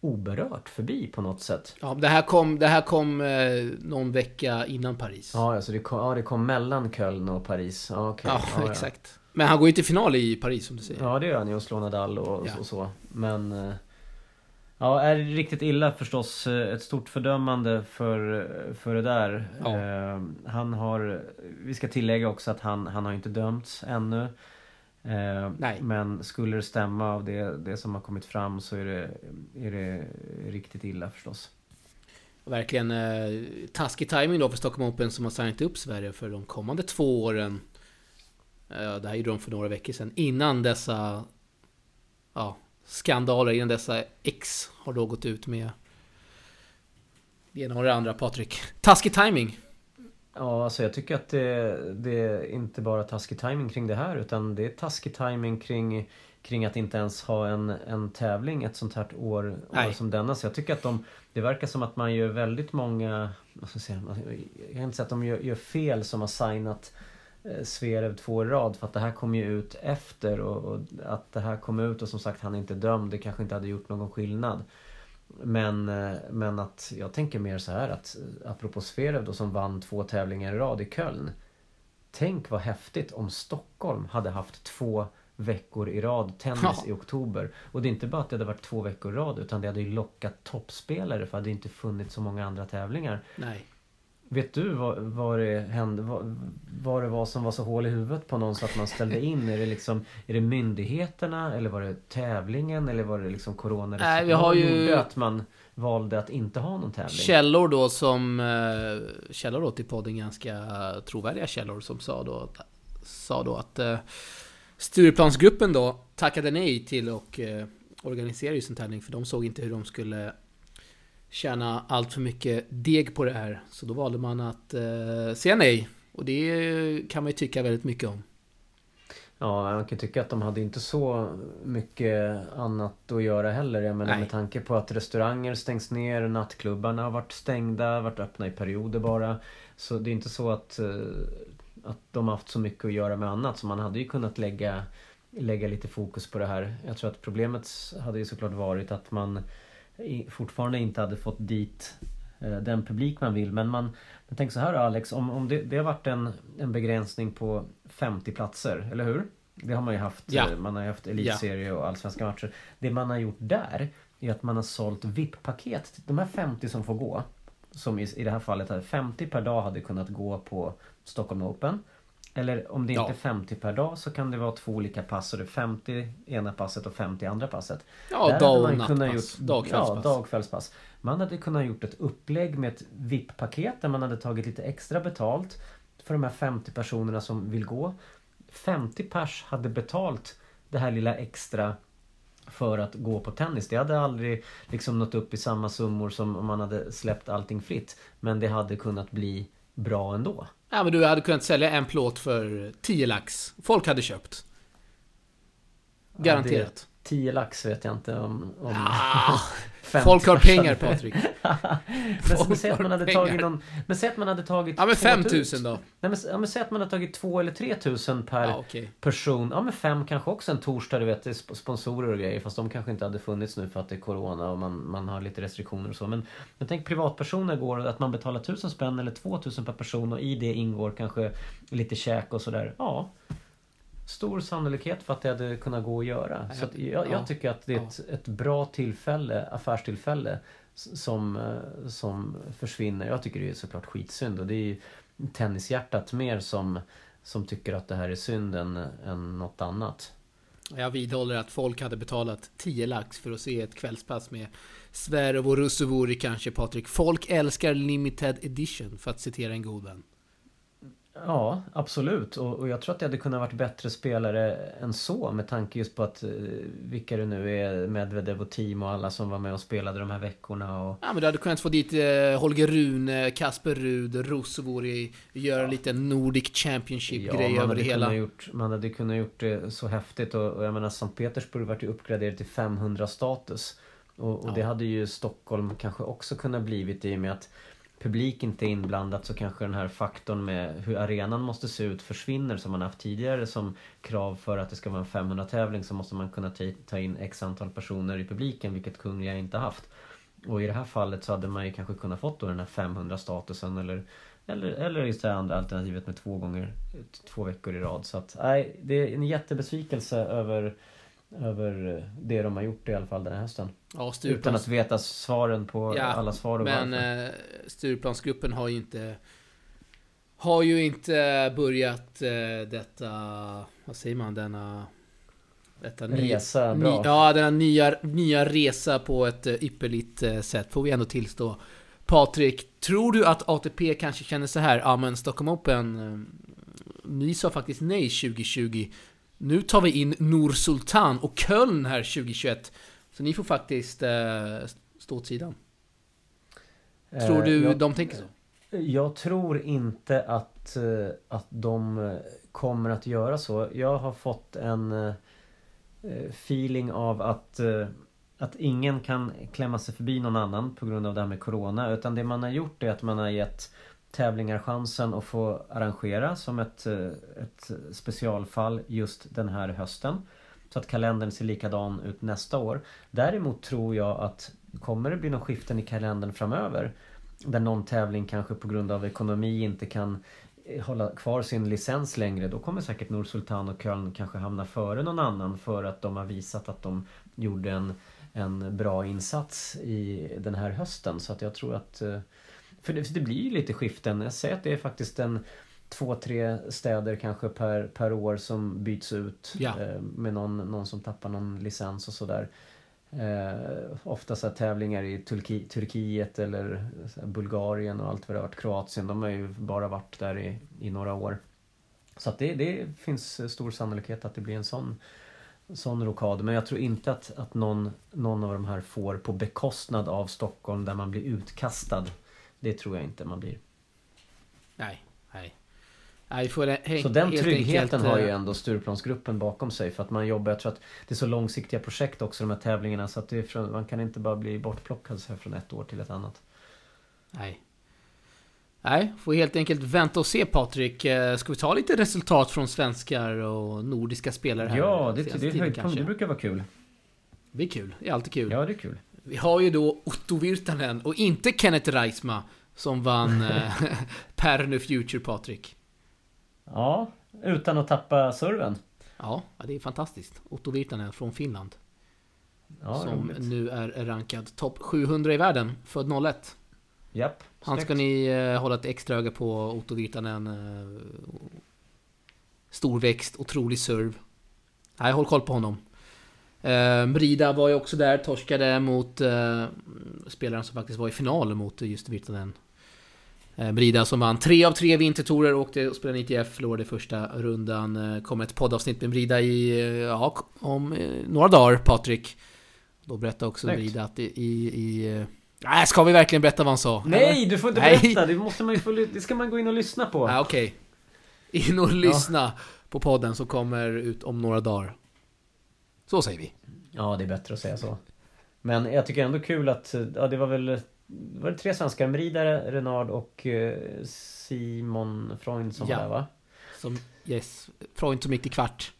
oberört förbi på något sätt. Ja, det här kom, det här kom eh, någon vecka innan Paris. Ja, alltså det kom, ja, det kom mellan Köln och Paris. Ja, okay. ja, ja exakt. Men han går ju till final i Paris som du säger. Ja, det gör han ju och slår Nadal och, ja. och så. Men... Eh, ja, är riktigt illa förstås. Eh, ett stort fördömande för, för det där. Ja. Eh, han har... Vi ska tillägga också att han, han har inte dömts ännu. Eh, men skulle det stämma av det, det som har kommit fram så är det, är det riktigt illa förstås. Verkligen eh, taskig timing då för Stockholm Open som har signat upp Sverige för de kommande två åren. Eh, det här gjorde de för några veckor sedan. Innan dessa ja, skandaler, innan dessa X har då gått ut med det ena och det andra Patrik. Taskig timing. Ja, alltså jag tycker att det, det är inte bara taskig timing kring det här utan det är taskig timing kring, kring att inte ens ha en, en tävling ett sånt här år, år som denna. Så jag tycker att de, det verkar som att man gör väldigt många, vad ska jag säga, jag kan inte säga att de gör, gör fel som har signat eh, Zverev två i rad för att det här kom ju ut efter och, och, att det här kom ut och som sagt han är inte dömd, det kanske inte hade gjort någon skillnad. Men, eh, men att jag tänker mer så här att apropå Zverev då som vann två tävlingar i rad i Köln. Tänk vad häftigt om Stockholm hade haft två veckor i rad tennis ja. i oktober. Och det är inte bara att det hade varit två veckor i rad utan det hade ju lockat toppspelare för det hade inte funnits så många andra tävlingar. Nej. Vet du vad, vad det hände? Vad, vad det var som var så hål i huvudet på någon så att man ställde in? Är det liksom Är det myndigheterna eller var det tävlingen eller var det liksom corona? Nej, vi har ju... att man valde att inte ha någon tävling? Källor då som eh, Källor då till podden ganska trovärdiga källor som sa då Sa då att eh, Stureplansgruppen då tackade nej till och eh, organisera just en tävling för de såg inte hur de skulle tjäna allt för mycket deg på det här. Så då valde man att eh, säga nej. Och det kan man ju tycka väldigt mycket om. Ja, man kan tycka att de hade inte så mycket annat att göra heller. Jag menar med tanke på att restauranger stängs ner, nattklubbarna har varit stängda, varit öppna i perioder bara. Så det är inte så att, eh, att de har haft så mycket att göra med annat. Så man hade ju kunnat lägga, lägga lite fokus på det här. Jag tror att problemet hade ju såklart varit att man fortfarande inte hade fått dit eh, den publik man vill. Men man, men tänk så här Alex, om, om det, det har varit en, en begränsning på 50 platser, eller hur? Det har man ju haft. Ja. Eh, man har ju haft elitserie ja. och allsvenska matcher. Det man har gjort där är att man har sålt VIP-paket. De här 50 som får gå. Som i, i det här fallet 50 per dag hade kunnat gå på Stockholm Open. Eller om det inte är 50 per dag så kan det vara två olika pass. Så det är 50 ena passet och 50 andra passet. Ja, dag och nattpass. Dagkvällspass. Ja, dagkvällspass. Man hade kunnat gjort ett upplägg med ett VIP-paket där man hade tagit lite extra betalt för de här 50 personerna som vill gå. 50 pers hade betalt det här lilla extra för att gå på tennis. Det hade aldrig liksom nått upp i samma summor som om man hade släppt allting fritt. Men det hade kunnat bli bra ändå. Ja men du hade kunnat sälja en plåt för 10 lax. Folk hade köpt. Garanterat. 10 lax vet jag inte om... om ah, folk har pengar Patrik. men säg att man hade pengar. tagit någon... Men säg att man hade tagit... Ja men 5000 då. Nej men, ja, men säg att man hade tagit 2 eller 3000 per ja, okay. person. Ja men 5 kanske också en torsdag, du vet. Sponsorer och grejer. Fast de kanske inte hade funnits nu för att det är Corona och man, man har lite restriktioner och så. Men, men tänk privatpersoner går att man betalar 1000 spänn eller 2000 per person och i det ingår kanske lite käk och sådär. Ja stor sannolikhet för att det hade kunnat gå att göra. Så att jag, jag, tycker att det är ett, ett bra tillfälle, affärstillfälle som, eh, som försvinner. Jag tycker det är såklart skitsynd och det är ju tennishjärtat mer som, som tycker att det här är synd än, än något annat. Jag vidhåller att folk hade betalat 10 lax för att se ett kvällspass med Sverov och Russovori kanske Patrik. Folk älskar limited edition för att citera en god vän. Ja, absolut. Och, och, jag tror att det hade kunnat varit bättre spelare än så med tanke just på att eh, vilka det nu är, Medvedev och Team och alla som var med och spelade de här veckorna. Och... Ja, men du hade kunnat få dit eh, Holger Rune, Kasper Rud, Rosovori, göra ja. lite Nordic Championship-grej ja, över det hela. Gjort, man hade kunnat gjort det så häftigt och, och jag menar Sankt Petersburg vart ju uppgraderat till 500 status. Och, och ja. det hade ju Stockholm kanske också kunnat blivit i och med att publik inte är inblandat så kanske den här faktorn med hur arenan måste se ut försvinner som man haft tidigare som krav för att det ska vara en 500 tävling så måste man kunna ta in x antal personer i publiken vilket Kungliga inte haft. Och i det här fallet så hade man ju kanske kunnat fått då den här 500 statusen eller eller, eller just det andra alternativet med två gånger två veckor i rad. Så att nej, det är en jättebesvikelse över över det de har gjort i alla fall den här hösten. Ja, Utan att veta svaren på ja, alla svar och Men varför. Eh, Stureplansgruppen har ju inte Har ju inte börjat eh, detta Vad säger man? Denna detta resa, nya, bra. ja, denna nya, nya resa på ett eh, ypperligt sätt får vi ändå tillstå. Patrik, tror du att ATP kanske känner så här? Ja men Stockholm Open Ni sa faktiskt nej 2020 nu tar vi in Nur Sultan och Köln här 2021. Så ni får faktiskt eh, stå åt sidan. Tror eh, du jag, de tänker så? Jag tror inte att, eh, att de kommer att göra så. Jag har fått en feeling av att, att ingen kan klämma sig förbi någon annan på grund av det här med Corona. Utan det man har gjort är att man har gett tävlingar chansen att få arrangera som ett, eh, ett specialfall just den här hösten. Så att kalendern ser likadan ut nästa år. Däremot tror jag att kommer det bli någon skiften i kalendern framöver där någon tävling kanske på grund av ekonomi inte kan eh, hålla kvar sin licens längre då kommer säkert Nordsultan och Köln kanske hamna före någon annan för att de har visat att de gjorde en, en bra insats i den här hösten. Så att jag tror att eh, för det, för det blir ju lite skiften. Jag säger att det är faktiskt en två, tre städer kanske per, per år som byts ut. Ja. Eh, med någon, någon som tappar någon licens och sådär. Eh, ofta så tävlingar i Turki, Turkiet eller Bulgarien och allt vad det har varit. Kroatien, de har ju bara varit där i, i några år. Så att det, det finns stor sannolikhet att det blir en sån, sån rokad. Men jag tror inte att, att någon, någon av de här får på bekostnad av Stockholm där man blir utkastad det tror jag inte man blir. Nej, nej. nej för så den tryggheten enkelt, har ju eh, ändå Stureplansgruppen bakom sig för att man jobbar, jag tror att det är så långsiktiga projekt också de här tävlingarna så att det från, man kan inte bara bli bortplockad så här från ett år till ett annat. Nej. Nej, får helt enkelt vänta och se Patrik. Eh, ska vi ta lite resultat från svenskar och nordiska spelare här? Ja, det, det höjdpunkt. Det brukar vara kul. Det är kul. Det är alltid kul. Ja, det är kul. Vi har ju då Otto Virtanen och inte Kenneth Reisma som vann eh, Pärnu Future Patrik. Ja, utan att tappa serven. Ja, det är fantastiskt. Otto Virtanen från Finland. Ja, som roligt. nu är rankad topp 700 i världen, född 01. Japp. Han ska ni eh, hålla ett extra öga på, Otto Virtanen. Eh, storväxt, otrolig serv. Nej, håll koll på honom. Brida var ju också där, torskade mot uh, spelaren som faktiskt var i final mot just Virtanen. Brida som vann tre av tre vintertorer, åkte och spelade ITF, förlorade första rundan. Kommer ett poddavsnitt med Brida i, ja, om några dagar, Patrik. Då berättade också Snyggt. Brida att i... i, i Nej, ska vi verkligen berätta vad han sa? Nej, du får inte Nej. berätta! Det, måste man ju få, det ska man gå in och lyssna på. Ah, Okej. Okay. In och lyssna ja. på podden som kommer ut om några dagar. Så säger vi. Ja, det är bättre att säga så. Men jag tycker ändå kul att, ja det var väl var det tre svenskar? Mridare, Renard och eh, Simon Freund som ja. var där va? Som, yes, Freund som gick till kvart.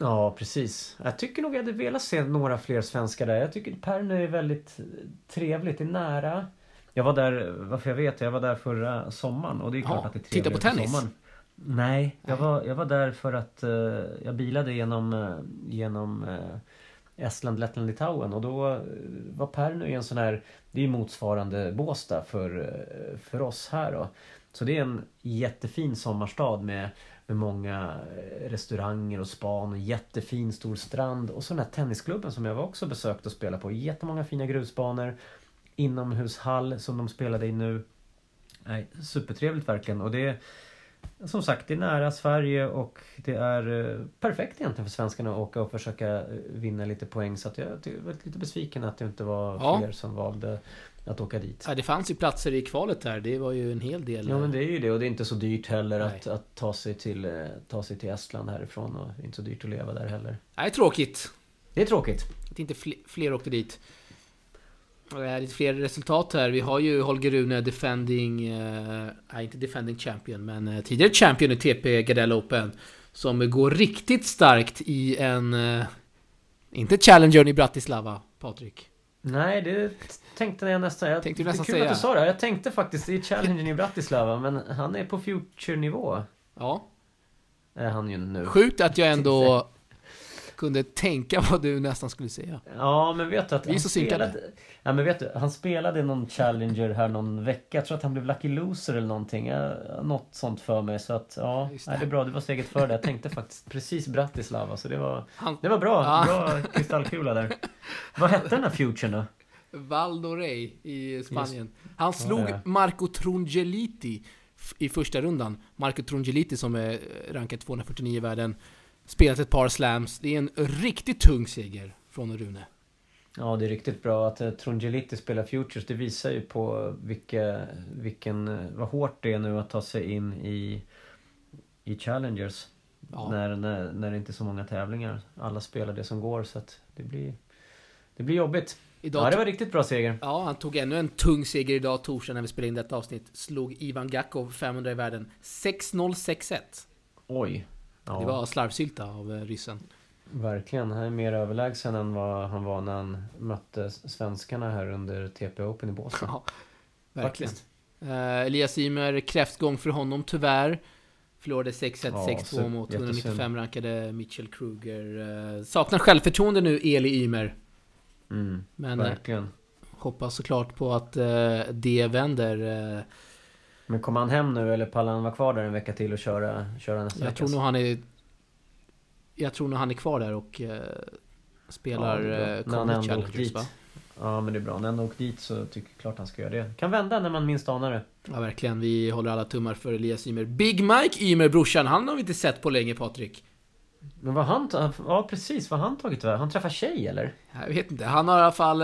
Ja, precis. Jag tycker nog jag hade velat se några fler svenskar där. Jag tycker Pärnu är väldigt trevligt, det är nära. Jag var där, varför jag vet, jag var där förra sommaren och det är klart ja, att det är trevligt Titta på tennis? Sommaren. Nej, jag var, jag var där för att uh, jag bilade genom, uh, genom uh, Estland, Lettland, Litauen och då var Pärnu i en sån här Det är motsvarande Båstad för, för oss här då. Så det är en jättefin sommarstad med, med många restauranger och span och jättefin stor strand och så den här tennisklubben som jag också besökt och spelat på. Jättemånga fina grusbanor Inomhushall som de spelade i nu. Nej, supertrevligt verkligen och det som sagt, det är nära Sverige och det är eh, perfekt egentligen för svenskarna att åka och försöka eh, vinna lite poäng. Så att jag, var lite besviken att det inte var Ja. fler som valde att åka dit. Ja, det fanns ju platser i kvalet där. Det var ju en hel del. Ja men det är ju det och det är inte så dyrt heller att, att ta, sig till, eh, ta sig till Estland härifrån och det är inte så dyrt att leva där heller. Nej, tråkigt. Det är tråkigt. Att inte fler åkte dit. Lite fler resultat här. Vi har ju Holger Rune defending... Eh, nej, inte defending champion, men eh, tidigare champion i TP Gardell Open. Som går riktigt starkt i en... Eh, inte Challenger i Bratislava, Patrik. Nej, det tänkte jag nästan. Jag Tänkte du nästan kul säga. att du sa det. Jag tänkte faktiskt i Challengen i Bratislava men han är på Future-nivå. Ja. Är han ju nu. Sjukt att jag ändå kunde tänka vad du nästan skulle säga. Ja, men vet du att Vi han så synkade. spelade... Ja, men vet du, han spelade någon Challenger här någon vecka. Jag tror att han blev Lucky Loser eller någonting. Något sånt för mig. Så att, ja, Just nej, det. det är bra. Du var steget före. Jag tänkte faktiskt precis Bratislava. Så det var, Han, det var bra. Ja. Bra kristallkula där. Vad hette den här Futuren då? Val d'Orey i Spanien. Han slog Ja. Marco Trongeliti i första rundan. Marco Trongeliti som är rankad 249 i världen. Spelat ett par slams. Det är en riktigt tung seger från Rune. Ja, det är riktigt bra att eh, Trongeliti spelar Futures. Det visar ju på vilka, vilken, eh, vad hårt det är nu att ta sig in i, i Challengers. Ja. När, när, när det inte är så många tävlingar. Alla spelar det som går så att det blir, det blir jobbigt. Idag Ja, det var riktigt bra seger. Ja, han tog ännu en tung seger idag torsdag när vi spelade in detta avsnitt. Slog Ivan Gakov 500 i världen. 6-0, 6-1. Oj. Ja, Det var slarvsylta av eh, ryssen. verkligen. Han är mer överlägsen än vad han var när han mötte svenskarna här under TP Open i Båstad. Ja, verkligen. Eh, Elias Ymer, kräftgång för honom tyvärr. Förlorade 6-1, Ja, 6-2 så- mot jättesynd. 195 rankade Mitchell Kruger. Eh, saknar självförtroende nu, Eli Ymer. Mm, Men verkligen. hoppas såklart på att det vänder. Eh, Men kommer han hem nu eller pallar han vara kvar där en vecka till och köra, köra nästa jag vecka? tror nog han är... Jag tror nog han är kvar där och eh, spelar Ja, eh, åkt Challengers dit. va? Ja men det är bra. När han ändå åkt dit så tycker jag klart han ska göra det. Kan vända när man minst anar det. Ja, verkligen. Vi håller alla tummar för Elias Ymer. Big Mike Ymer, brorsan, han har vi inte sett på länge, Patrik. Men vad han... Ja precis, vad har han tagit väg? Han träffar tjej eller? Jag vet inte. Han har i alla fall...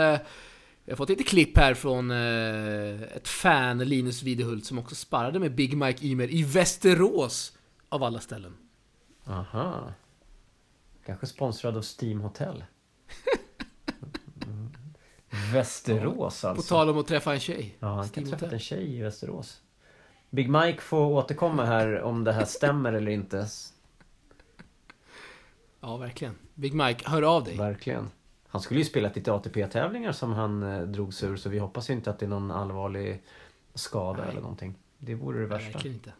Jag har fått lite klipp här från eh, ett fan, Linus Videhult, som också sparrade med Big Mike Ymer i Västerås, av alla ställen. Aha. Kanske sponsrad av Steam Hotel. Mm. Västerås På alltså. tal om att träffa en tjej. Ja, han kan Steam träffat Hotel. en tjej i Västerås. Big Mike får återkomma här om det här stämmer eller inte. Ja, verkligen. Big Mike, hör av dig. Verkligen. Han skulle ju spela lite ATP-tävlingar som han eh, drog sig ur så vi hoppas ju inte att det är någon allvarlig skada Nej. eller någonting. Det vore det värsta. verkligen inte.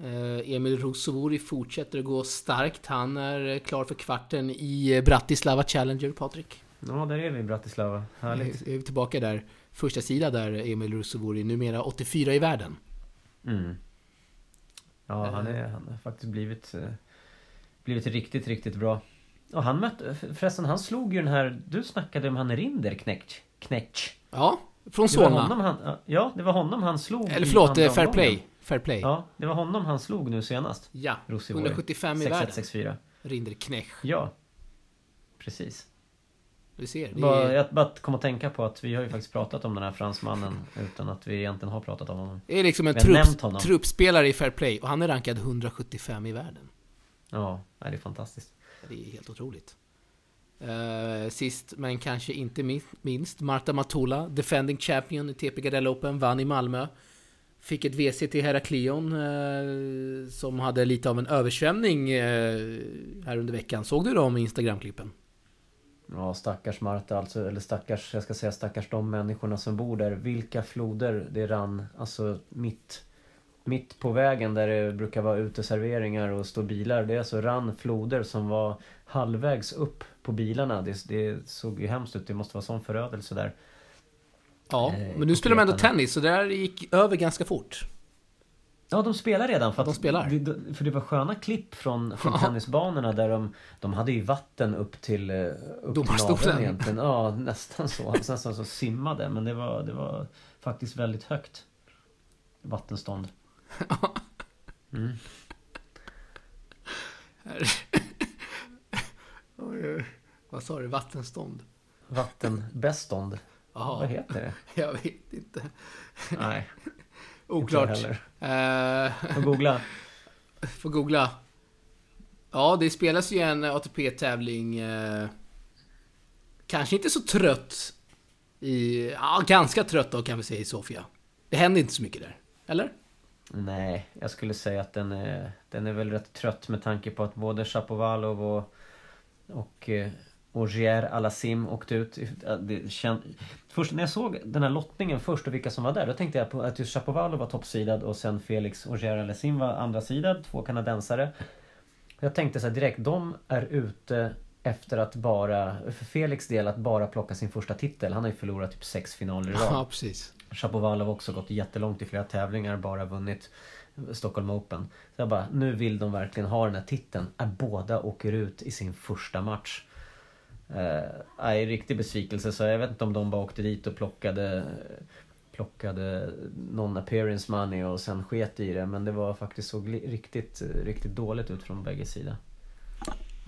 Eh, Emil Rosovori fortsätter att gå starkt. Han är eh, klar för kvarten i eh, Bratislava Challenger, Patrik. Ja, där är vi i Bratislava. Härligt. Är vi tillbaka där. Första sida där, Emil Rosovori, numera 84 i världen. Mm. Ja, han, är, han har faktiskt blivit, eh, blivit riktigt, riktigt bra. Och han mötte, förresten han slog ju den här, du snackade om han Rinder. Knäckt. Ja, från Solna. ja det var honom han slog Eller förlåt, Fair. Play. Fair Play. Ja, Ja, det var honom han slog nu senast. Rosivori. 175 i världen. 6164. Rinder Knech. Ja. Precis. Du ser, det Bara, jag bara kom att tänka på att vi har ju faktiskt pratat om den här fransmannen utan att vi egentligen har pratat om honom. det är liksom en trupp, truppspelare i Fair Play och han är rankad 175 i världen. Ja, det är fantastiskt. Det är helt otroligt. Uh, sist men kanske inte minst, Marta Matula, defending champion i TP Gardell Open, vann i Malmö. Fick ett WC till Heraklion uh, som hade lite av en översvämning uh, här under veckan. Såg du de Instagram-klippen? Ja, stackars Marta alltså, eller stackars, jag ska säga stackars de människorna som bor där. Vilka floder det rann, alltså mitt, mitt på vägen där det brukar vara uteserveringar och stå bilar. Det är alltså rann floder som var halvvägs upp på bilarna. Det, det såg ju hemskt ut, det måste vara sån förödelse där. Ja, Eh, men nu spelar de ändå tennis så det där gick över ganska fort. Ja, de spelar redan. För De att, spelar. det- För det var sköna klipp från, från Ja. tennisbanorna där de, de hade ju vatten upp till, eh, upp till Domarstolen. naveln egentligen. Ja, nästan så. Nästan så simmade. Men det var, det var faktiskt väldigt högt vattenstånd. Mm. Vad sa du? Vattenstånd? Vattenbestånd. Jaha, Vad heter det? jag vet inte. Nej, Oklart. inte jag heller. Eh, Får googla. får googla. Ja, det spelas ju en ATP-tävling. Eh, kanske inte så trött. I, ja, ganska trött då kan vi säga i Sofia. Det händer inte så mycket där. Eller? Nej, jag skulle säga att den är, den är väl rätt trött med tanke på att både Shapovalov och, och eh, Ogier Alassim åkte ut. Det känd... Först när jag såg den här lottningen först och vilka som var där, då tänkte jag på att just Shapovalov var toppsidad och sen Felix Ogier Alassim var andra sidad, två kanadensare. Jag tänkte så här direkt, de är ute efter att bara, för Felix del, att bara plocka sin första titel. Han har ju förlorat typ sex finaler i rad. Ja, precis. Shapovalov har också gått jättelångt i flera tävlingar, bara vunnit Stockholm Open. Så jag bara, nu vill de verkligen ha den här titeln. Att båda åker ut i sin första match. Eh, riktig besvikelse. Så jag vet inte om de bara åkte dit och plockade Plockade någon appearance money och sen sket i det. Men det var faktiskt såg riktigt, riktigt dåligt ut från bägge sidor.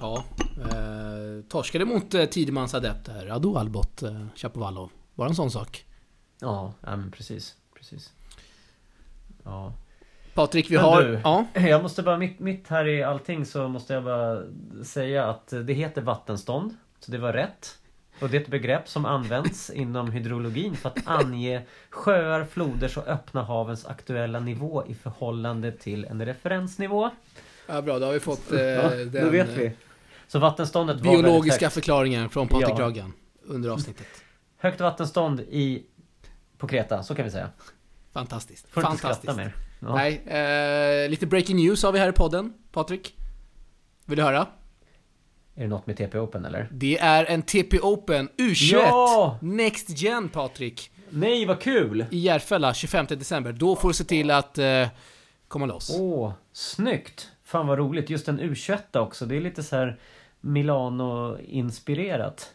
Ja. Eh, torskade mot eh, Tidemans adept här. Ado Albot eh, Chapovalov. Var det en sån sak? Ja, ja men precis. precis. Ja. Patrik, vi Men har... du. Ja. Jag måste bara, mitt, mitt här i allting så måste jag bara säga att det heter vattenstånd. Så det var rätt. Och det är ett begrepp som används inom hydrologin för att ange sjöar, floders och öppna havens aktuella nivå i förhållande till en referensnivå. ja, bra. Då har vi fått eh, Ja, den Då vet vi. Så vattenståndet var biologiska högt. förklaringen från Patrik Ja. Ragan under avsnittet. Högt vattenstånd i på Kreta, så kan vi säga. Fantastiskt. Får inte Fantastiskt. skratta mer. Ja. Nej, eh, lite breaking news har vi här i podden. Patrik? Vill du höra? Är det något med TP Open eller? Det är en TP Open U21 Ja! Next Gen Patrik. Nej, vad kul! I Järfälla 25 december. Då får du se till att eh, komma loss. Åh, snyggt! Fan vad roligt. Just en U21 också. Det är lite så här Milano-inspirerat.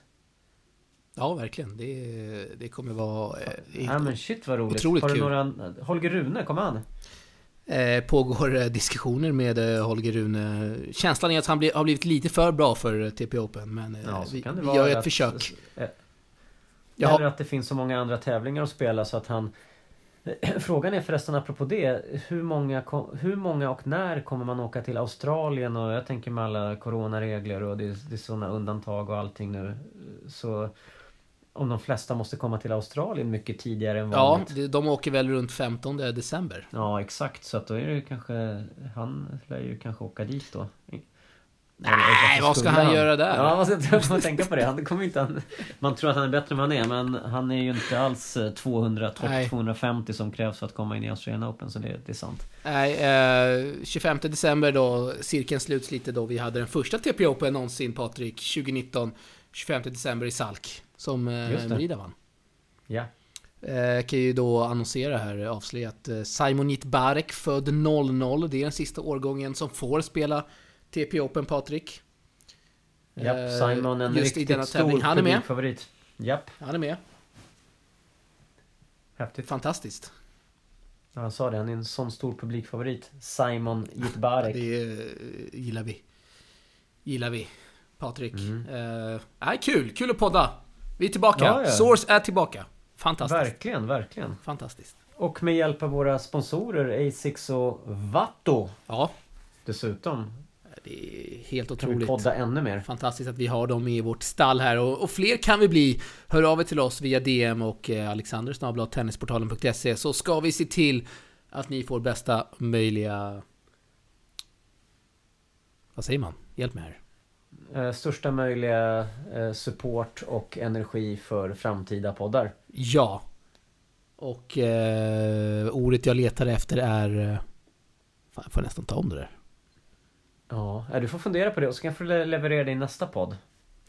Ja, verkligen. Det, det kommer vara... Eh, Ja men shit vad roligt. Otroligt Har du kul. några... Holger Rune, kom han? eh, pågår eh, diskussioner med eh, Holger Rune. Känslan är att han bli, har blivit lite för bra för eh, TP Open, men eh, Ja, så vi, kan det vi vara gör ett att- försök. eh, Eller att det finns så många andra tävlingar att spela så att han... Frågan är förresten apropå det. Hur många, hur många och när kommer man åka till Australien? Och jag tänker med alla coronaregler och det, är- det är sådana undantag och allting nu. Så om de flesta måste komma till Australien mycket tidigare än Ja, vanligt. det- de åker väl runt 15 december. Ja exakt så att då är det kanske Han lär ju kanske åka dit då Nej, vad ska han göra där? Ja man ska tänka på det Han kommer inte han, Man tror att han är bättre än vad han är men han är ju inte alls eh, 200 topp Nej. 250 som krävs för att komma in i Australian Open så det, det är sant Nej, eh, 25 december då, cirkeln sluts lite då vi hade den första TP Open någonsin Patrik, 2019. 25 december i Salk. Som eh. Merida vann. Ja Eh, kan ju då annonsera här, avslöja att eh, Simonit Barek, född 00, det är den sista årgången som får spela TP Open Patrik. Japp, Eh, Simon en just i riktigt denna stor tävling. Han är med. publikfavorit Japp, Han är med. häftigt Fantastiskt. ja, Han sa det, han är en sån stor publikfavorit Simon Jitbarek det eh, gillar vi. Gillar vi. Patrik. Mm. Eh, nej, kul, kul att podda. Vi är tillbaka. Ja, ja. Source är tillbaka. Fantastiskt. Verkligen, verkligen Fantastiskt. Och med hjälp av våra sponsorer Asics och Vatto Ja, Dessutom det är helt kan vi otroligt. podda ännu mer. Fantastiskt att vi har dem i vårt stall här och, och fler kan vi bli. Hör av er till oss via DM och eh, Alexander tennisportalen.se så ska vi se till att ni får bästa möjliga... Vad säger man? Hjälp mig här. Eh, största möjliga eh, support och energi för framtida poddar. Ja. Och eh, ordet jag letar efter är... Eh, fan, jag får nästan ta om det där. Ja, du får fundera på det och så kan jag le- leverera det i nästa podd.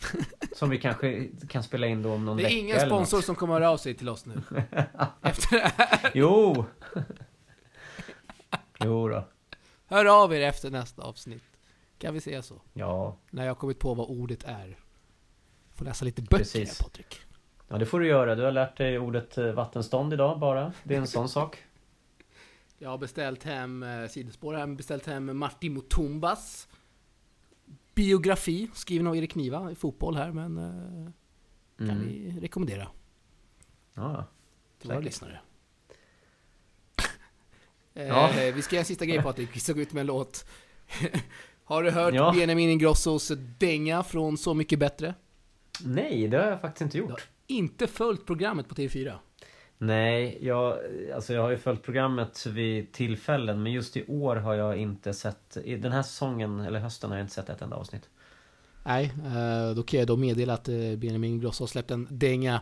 Som vi kanske kan spela in då om någon Det vecka är ingen sponsor som kommer höra av sig till oss nu. Efter det här. Jo! jo då. Hör av er efter nästa avsnitt. Kan vi säga så? Ja, När jag har kommit på vad ordet är. Får läsa lite böcker Precis. Patrik. ja, det får du göra. Du har lärt dig ordet eh, vattenstånd idag bara. Det är en sån sak. Jag har beställt hem, eh, sidospår här, beställt hem Martin Mutumbas biografi, skriven av Erik Niva i fotboll här, men eh, kan Mm. vi rekommendera Ja, till våra lyssnare. Eh, Ja. Vi ska göra en sista grej Patrik, vi ska gå ut med en låt. har du hört Ja. Benjamin Ingrossos dänga från Så Mycket Bättre? Nej, det har jag faktiskt inte gjort. Inte följt programmet på TV4. Nej, jag, alltså jag har ju följt programmet vid tillfällen men just i år har jag inte sett, i den här säsongen eller hösten har jag inte sett ett enda avsnitt. Nej, eh, då kan jag då meddela att eh, Benjamin Ingrosso har släppt en dänga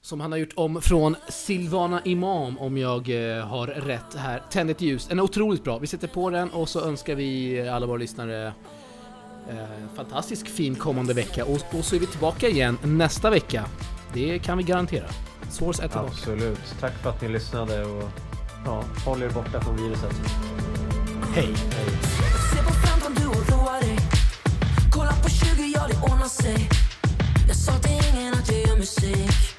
som han har gjort om från Silvana Imam om jag eh, har rätt här. Tänd ett ljus. Den är otroligt bra. Vi sätter på den och så önskar vi alla våra lyssnare en fantastisk fin kommande vecka och, och så är vi tillbaka igen nästa vecka. Det kan vi garantera. Source är tillbaka. Absolut. Tack för att ni lyssnade och ja, håll er borta från viruset. Hej! Se på 15, du oroar dig Kolla på 20, ja det ordnar sig Jag sa till ingen att jag gör musik